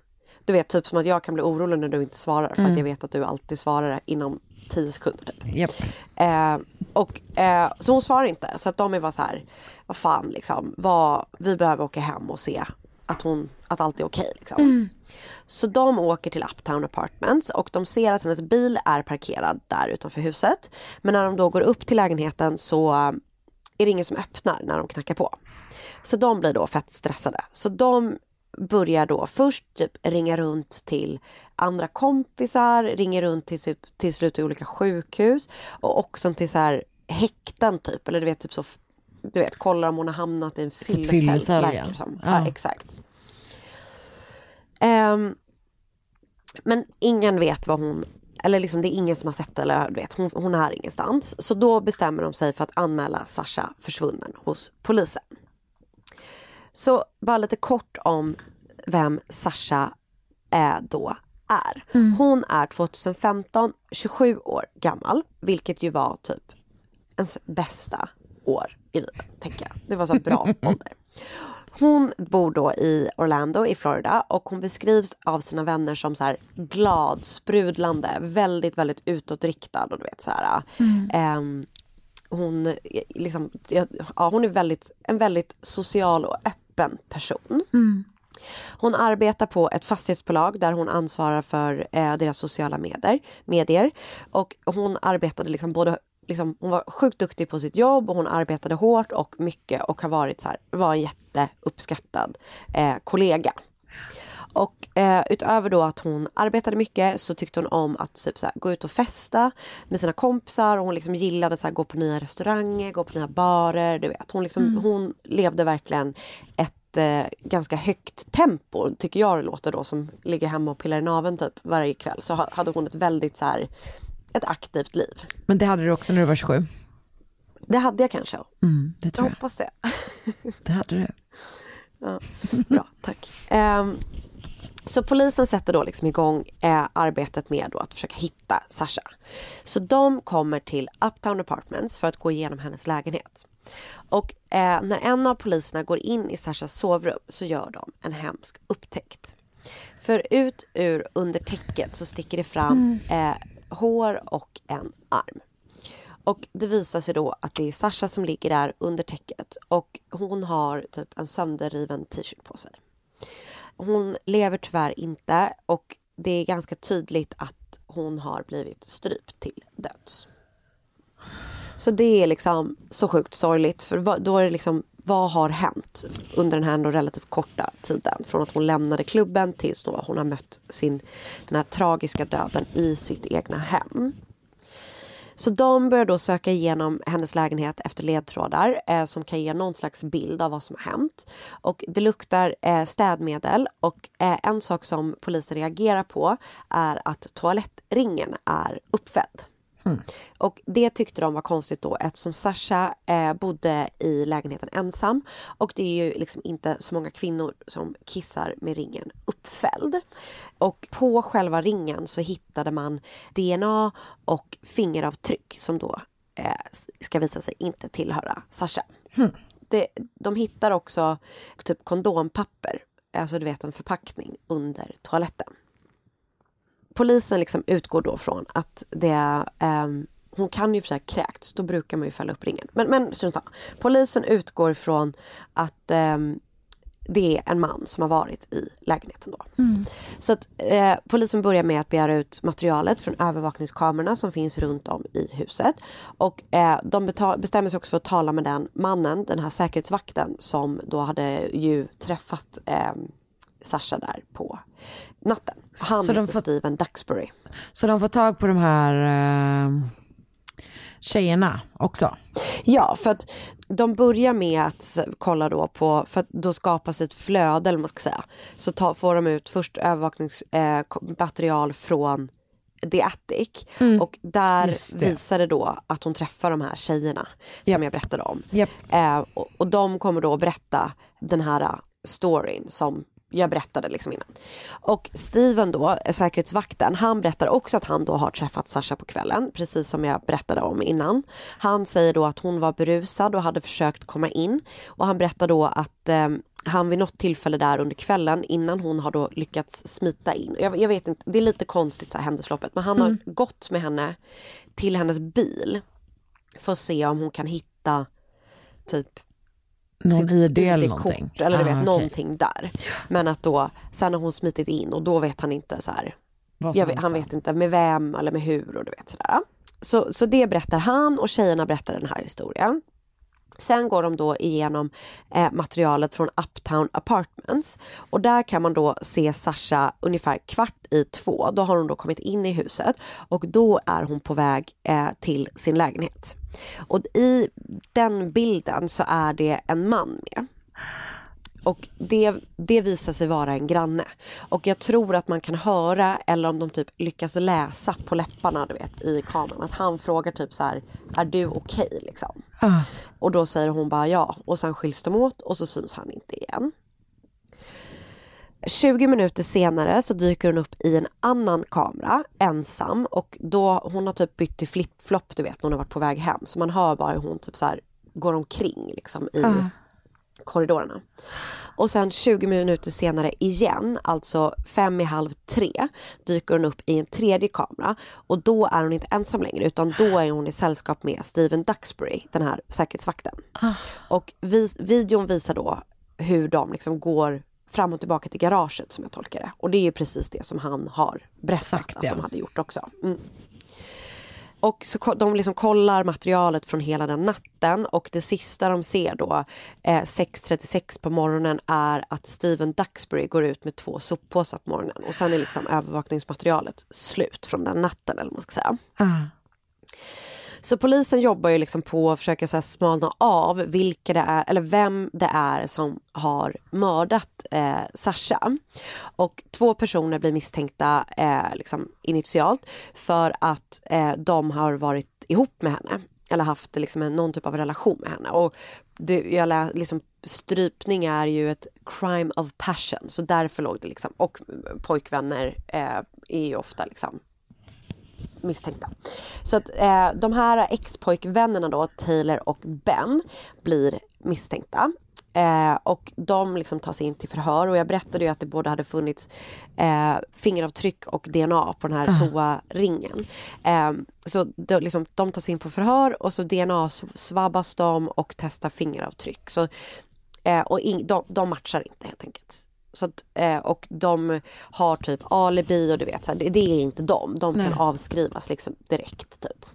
Du vet typ som att jag kan bli orolig när du inte svarar för Mm. att jag vet att du alltid svarar inom 10 sekunder. Typ. Japp. Eh, och, eh, så hon svarar inte. Så att de är bara så här, vad fan liksom, vad, vi behöver åka hem och se att, hon, att allt är okej. liksom. Mm. Så de åker till Uptown Apartments och de ser att hennes bil är parkerad där utanför huset. Men när de då går upp till lägenheten så eh, är det ingen som öppnar när de knackar på. Så de blir då fett stressade. Så de börjar då först typ ringa runt till andra kompisar, ringer runt till, typ, till slut till olika sjukhus och också till så här häkten typ. Eller du vet, typ så, du vet, kollar om hon har hamnat i en fyllecell. fyllecell, verkar ja. som. Ja. Ja, exakt. Ehm, men ingen vet vad hon, eller liksom det är ingen som har sett eller du vet, hon, hon är ingenstans. Så då bestämmer de sig för att anmäla Sasha försvunnen hos polisen. Så bara lite kort om vem Sasha är då är. Hon är 2015 27 år gammal, vilket ju var typ ens bästa år i livet, tänker jag. Det var så bra ålder. Hon bor då i Orlando i Florida och hon beskrivs av sina vänner som så här glad, sprudlande, väldigt, väldigt utåtriktad och du vet så här. Mm. ehm, hon, eh, liksom, ja, hon är väldigt, en väldigt social och öppen person. Mm. Hon arbetar på ett fastighetsbolag där hon ansvarar för eh, deras sociala medier, medier. Och hon arbetade liksom både Liksom, hon var sjukt duktig på sitt jobb och hon arbetade hårt och mycket och har varit så här, var en jätteuppskattad eh, kollega. Och eh, utöver då att hon arbetade mycket så tyckte hon om att typ, så här, gå ut och festa med sina kompisar och hon liksom gillade att gå på nya restauranger, gå på nya barer. Du vet. Hon, liksom, Mm. hon levde verkligen ett eh, ganska högt tempo tycker jag det låter då som ligger hemma och pillar i naveln typ varje kväll. Så ha- hade hon ett väldigt så här, ett aktivt liv. Men det hade du också när du var 27? Det hade jag kanske. Mm, det Jag tror jag. hoppas det. Det hade du. Ja, bra, tack. Ehm, så polisen sätter då liksom igång eh, arbetet med då att försöka hitta Sasha. Så de kommer till Uptown Apartments för att gå igenom hennes lägenhet. Och eh, när en av poliserna går in i Sashas sovrum så gör de en hemsk upptäckt. För ut ur under täcket så sticker det fram eh, hår och en arm. Och det visar sig då att det är Sasha som ligger där under täcket och hon har typ en sönderriven t-shirt på sig. Hon lever tyvärr inte och det är ganska tydligt att hon har blivit strypt till döds. Så det är liksom så sjukt sorgligt för då är det liksom vad har hänt under den här ändå relativt korta tiden från att hon lämnade klubben tills då hon har mött sin, den här tragiska döden i sitt egna hem. Så de börjar då söka igenom hennes lägenhet efter ledtrådar eh, som kan ge någon slags bild av vad som har hänt. Och det luktar eh, städmedel och eh, en sak som polisen reagerar på är att toalettringen är uppfälld. Och det tyckte de var konstigt då eftersom Sasha eh, bodde i lägenheten ensam och det är ju liksom inte så många kvinnor som kissar med ringen uppfälld. Och på själva ringen så hittade man DNA och fingeravtryck som då eh, ska visa sig inte tillhöra Sasha. Det, de hittar också typ kondompapper, alltså du vet en förpackning under toaletten polisen liksom utgår då från att det ehm, hon kan ju för sig ha kräkts, då brukar man ju fälla upp ringen. Men, men strunt samma. Polisen utgår från att ehm, det är en man som har varit i lägenheten då. Så att eh, polisen börjar med att begära ut materialet från övervakningskamerorna som finns runt om i huset. Och eh, de bestämmer sig också för att tala med den mannen, den här säkerhetsvakten som då hade ju träffat eh, Sasha där på natten. Han Så de heter får- Steven Duxbury. Så de får tag på de här eh, tjejerna också? Ja, för att de börjar med att kolla då på, för att då skapas ett flöde eller vad man ska säga. Så ta, får de ut först övervakningsmaterial eh, från The Attic och där Just det. visar det då att hon träffar de här tjejerna som jag berättade om. Japp. Eh, och, och de kommer då att berätta den här eh, storyn som jag berättade liksom innan. Och Steven då, säkerhetsvakten, han berättar också att han då har träffat Sasha på kvällen, precis som jag berättade om innan. Han säger då att hon var berusad och hade försökt komma in och han berättar då att eh, han vid något tillfälle där under kvällen innan hon har då lyckats smita in. Jag, jag vet inte, det är lite konstigt så här händelseförloppet men han har gått med henne till hennes bil för att se om hon kan hitta typ Någon sitt ID eller någonting? Eller du Ah, vet, okej. någonting där. Men att då, sen har hon smitit in och då vet han inte så här. Vet, han vet inte med vem eller med hur och du vet sådär. Så, så det berättar han och tjejerna berättar den här historien. Sen går de då igenom eh, materialet från Uptown Apartments och där kan man då se Sasha ungefär kvart i två. Då har hon då kommit in i huset och då är hon på väg eh, till sin lägenhet. Och i den bilden så är det en man med. Och det, det visar sig vara en granne. Och jag tror att man kan höra, eller om de typ lyckas läsa på läpparna du vet, i kameran, att han frågar typ så här, är du okej liksom? Och då säger hon bara ja, och sen skiljs de åt och så syns han inte igen. 20 minuter senare så dyker hon upp i en annan kamera ensam och då hon har typ bytt till flip-flop du vet när hon har varit på väg hem så man hör bara hur hon typ så här går omkring liksom i korridorerna. Och sen 20 minuter senare igen, alltså fem i halv tre, dyker hon upp i en tredje kamera och då är hon inte ensam längre utan då är hon i sällskap med Steven Duxbury, den här säkerhetsvakten. Och vi, videon visar då hur de liksom går fram och tillbaka till garaget som jag tolkar det. Och det är ju precis det som han har berättat att ja. de hade gjort också. Mm. Och så de liksom kollar materialet från hela den natten. Och det sista de ser då eh, 6.36 på morgonen är att Steven Duxbury går ut med två soppåsar på morgonen. Och sen är liksom övervakningsmaterialet slut från den natten eller vad man ska säga. Ah. Så polisen jobbar ju liksom på att försöka så här smalna av vilka det är, eller vem det är som har mördat eh, Sasha. Och två personer blir misstänkta eh, liksom initialt för att eh, de har varit ihop med henne. Eller haft liksom en, någon typ av relation med henne. Och det, jag lä, liksom, strypning är ju ett crime of passion. Så därför låg det liksom, och pojkvänner eh, är ju ofta liksom misstänkta. Så att eh, de här ex-pojkvännerna då, Taylor och Ben, blir misstänkta. Eh, och de liksom tas in till förhör och jag berättade ju att det både hade funnits eh, fingeravtryck och DNA på den här toa-ringen. Eh, så de, liksom, de tas in på förhör och så DNA-svabbas de och testar fingeravtryck. Så, eh, och in, de, de matchar inte helt enkelt. Så att, eh, och de har typ alibi och du vet, så här, det, är inte de. De kan Nej. avskrivas liksom direkt typ.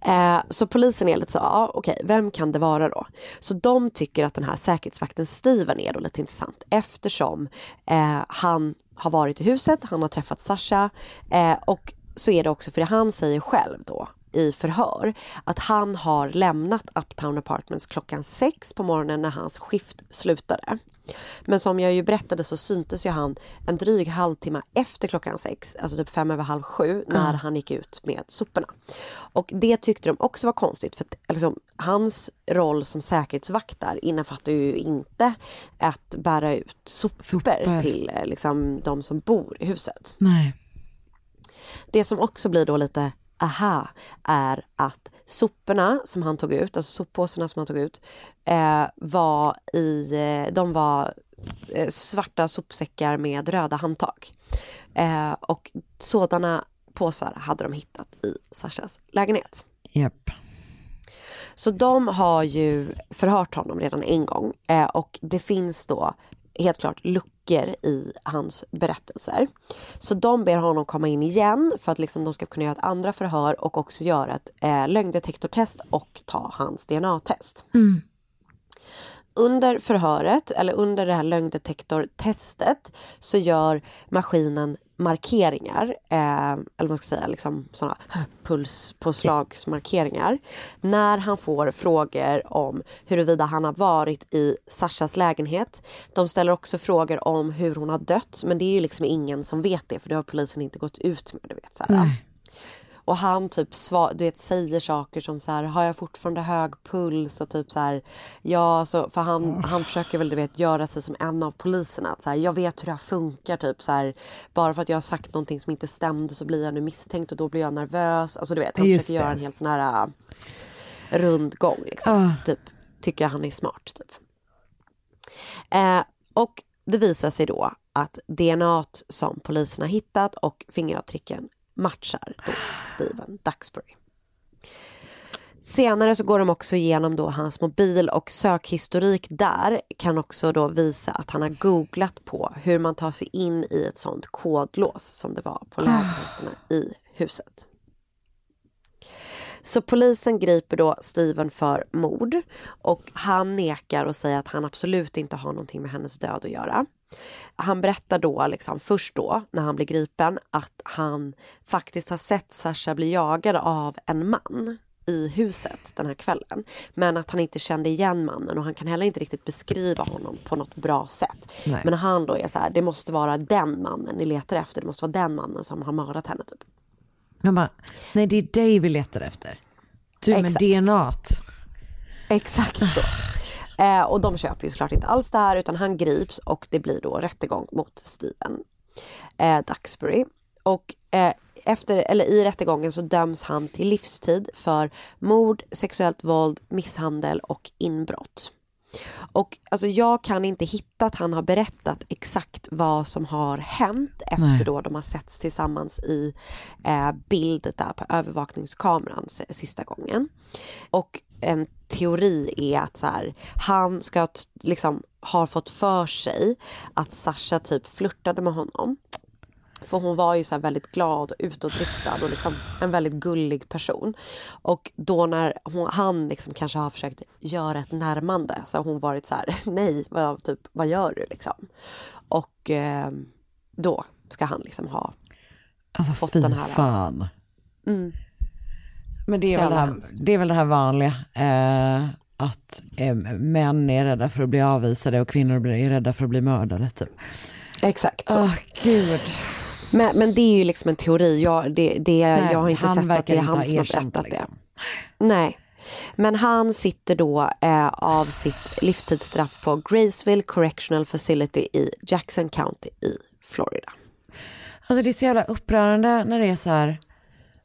Eh, så polisen är lite så, ja okej, vem kan det vara då? Så de tycker att den här säkerhetsvakten Steven är då lite intressant eftersom eh, han har varit i huset, han har träffat Sasha eh, och så är det också för det han säger själv då i förhör att han har lämnat Uptown Apartments klockan sex på morgonen när hans skift slutade. Men som jag ju berättade så syntes ju han en dryg halvtimme efter klockan sex, alltså typ fem över halv sju, när Mm. han gick ut med soporna. Och det tyckte de också var konstigt för att liksom, hans roll som säkerhetsvakt där innefattar ju inte att bära ut sopor, Sopor. till eh, liksom, de som bor i huset. Nej. Det som också blir då lite aha är att soporna som han tog ut, alltså soppåsarna som han tog ut, eh, var i, eh, de var eh, svarta sopsäckar med röda handtag. Eh, och sådana påsar hade de hittat i Sashas lägenhet. Japp. Så de har ju förhört honom redan en gång eh, och det finns då helt klart luckor i hans berättelser. Så de ber honom komma in igen för att liksom de ska kunna göra ett andra förhör och också göra ett eh, lögndetektortest och ta hans DNA-test. Under förhöret, eller under det här lögndetektortestet, så gör maskinen markeringar, eh, eller vad man ska säga, liksom sådana pulspåslagsmarkeringar. När han får frågor om huruvida han har varit i Sashas lägenhet. De ställer också frågor om hur hon har dött, men det är ju liksom ingen som vet det, för det har polisen inte gått ut med. Du vet, så här. Och han typ sva, du vet, säger saker som så här, har jag fortfarande hög puls? Och typ så här, ja, så, för han, han försöker väl du vet, göra sig som en av poliserna. Att Så här, jag vet hur det här funkar, typ så här, bara för att jag har sagt någonting som inte stämde så blir jag nu misstänkt och då blir jag nervös. Alltså du vet, han Just försöker det. göra en helt sån här äh, rundgång liksom. Ah. Typ, tycker han är smart, typ. Eh, och det visar sig då att DNA som polisen har hittat och fingeravtrycken matchar då Steven Duxbury. Senare så går de också igenom då hans mobil och sökhistorik där kan också då visa att han har googlat på hur man tar sig in i ett sånt kodlås som det var på lägenheterna i huset. Så polisen griper då Steven för mord och han nekar och säger att han absolut inte har någonting med hennes död att göra. Han berättar då, liksom, först då, när han blir gripen, att han faktiskt har sett Sasha bli jagad av en man i huset den här kvällen. Men att han inte kände igen mannen och han kan heller inte riktigt beskriva honom på något bra sätt. Nej. Men han då är så här, det måste vara den mannen ni letar efter, det måste vara den mannen som har mördat henne. Typ. Bara, nej det är dig vi letar efter. Du med. DNA. Exakt så. Eh, och de köper ju såklart inte alls det här utan han grips och det blir då rättegång mot Steven eh, Duxbury. Och eh, efter, eller i rättegången så döms han till livstid för mord, sexuellt våld, misshandel och inbrott. Och alltså jag kan inte hitta att han har berättat exakt vad som har hänt efter Nej. då de har setts tillsammans i eh, bild där på övervakningskameran sista gången. Och en teori är att så här, han ska liksom har fått för sig att Sasha typ flörtade med honom. För hon var ju så här väldigt glad och utåtriktad och liksom en väldigt gullig person. Och då när hon, han liksom kanske har försökt göra ett närmande så har hon varit så här, nej, vad, typ, vad gör du liksom? Och eh, då ska han liksom ha Alltså fått den här... fan. Mm. Men det är, väl det, här, det är väl det här vanliga. Eh, att eh, män är rädda för att bli avvisade och kvinnor är rädda för att bli mördade. Typ. Exakt så. Åh gud. Men, men det är ju liksom en teori. Jag, det, det, Nej, jag har inte sett att det är han som har berättat liksom. det. Nej. Men han sitter då eh, av sitt livstidsstraff på Graceville Correctional Facility i Jackson County i Florida. Alltså det är så jävla upprörande när det är så här,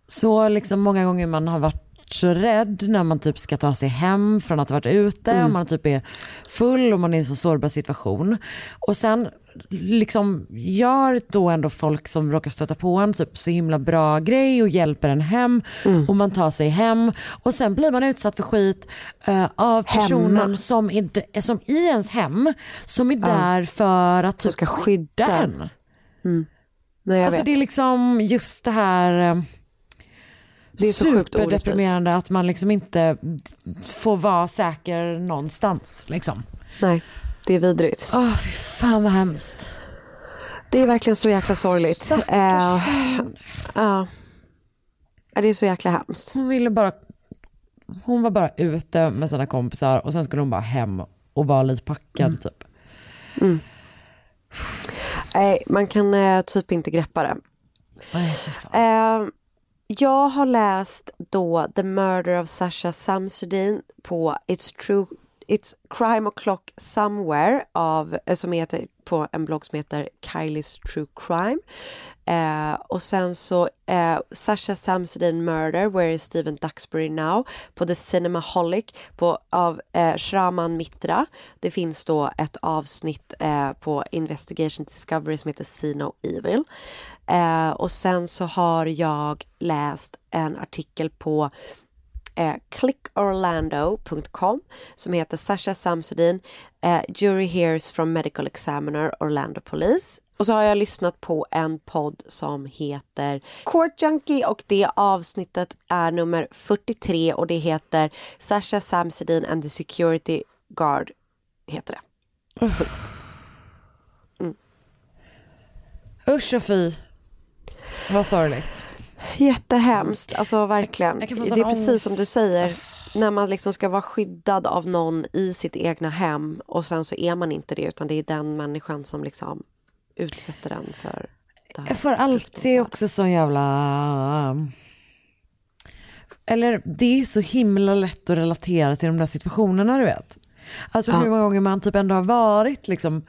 så liksom många gånger man har varit så rädd när man typ ska ta sig hem från att ha varit ute Mm. och man typ är full och man är i en så sårbar situation. Och sen liksom gör då ändå folk som råkar stöta på en typ så himla bra grej och hjälper en hem Mm. och man tar sig hem och sen blir man utsatt för skit eh, av personen Hemma. som, är, som i ens hem som är där för att typ ska skydda en. Nej, jag Alltså vet. det är liksom just det här eh, Det är superdeprimerande att man liksom inte får vara säker någonstans. Liksom. Nej, det är vidrigt. Åh fy fan vad hemskt. Det är verkligen så jäkla sorgligt. Eh. Ja. Ja, Det är så jäkla hemskt. Hon ville bara, hon var bara ute med sina kompisar och sen skulle hon bara hem och vara lite packad Mm. typ. Mm. Nej, man kan eh, typ inte greppa det. Eh, jag har läst då The Murder of Sasha Samsudin på It's True It's Crime O'Clock Somewhere av, eh, som heter på en blogg som heter Kylie's True Crime. Eh, och sen så eh, Sasha Samsudin Murder, Where is Steven Duxbury Now? På The Cinemaholic på, av eh, Shraman Mitra. Det finns då ett avsnitt eh, på Investigation Discovery som heter See No Evil. Eh, och sen så har jag läst en artikel på eh, clickorlando.com som heter Sasha Samsudin, eh, Jury Hears from Medical Examiner Orlando Police. Och så har jag lyssnat på en podd som heter Court Junkie och det avsnittet är nummer 43 och det heter Sasha Samsudin and the Security Guard heter det. Usch och fy. Vad sorgligt. Jättehemskt, alltså verkligen. Jag Det är precis ångest. som du säger. När man liksom ska vara skyddad av någon i sitt egna hem och sen så är man inte det utan det är den människan som liksom utsätter den för det här. Jag får alltid också sån jävla... Eller det är så himla lätt att relatera till de där situationerna du vet. Alltså Ja. hur många gånger man typ ändå har varit liksom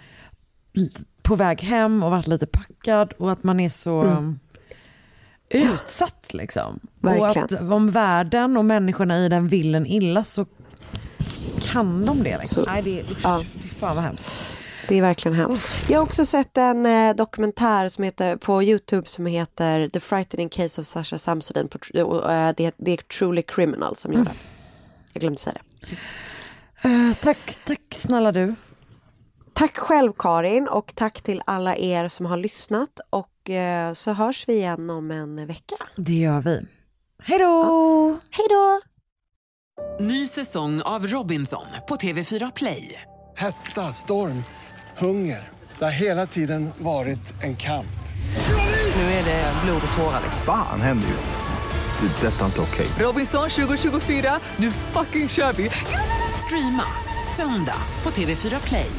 på väg hem och varit lite packad och att man är så Mm. Utsatt liksom. Verkligen. Och att om världen och människorna i den vill en illa så kan de det. Liksom. Så- Nej, det är, usch, ja. fy fan vad hemskt. Det är verkligen hemskt. Jag har också sett en eh, dokumentär som heter, på Youtube som heter The Frightening Case of Sasha Samsudin. På, eh, det, det är Truly Criminal som gör det. Jag glömde säga det. Eh, tack, tack snälla du. Tack själv Karin och tack till alla er som har lyssnat och eh, så hörs vi igen om en vecka. Det gör vi. Hej då! Hej då! Ny säsong av Robinson på TV4 Play. Hetta, storm, hunger. Det har hela tiden varit en kamp. Nu är det blod och tårar. Fan händer just nu. Det. är Detta är inte okej. Robinson 2024, nu fucking kör vi! Streama söndag på TV4 Play.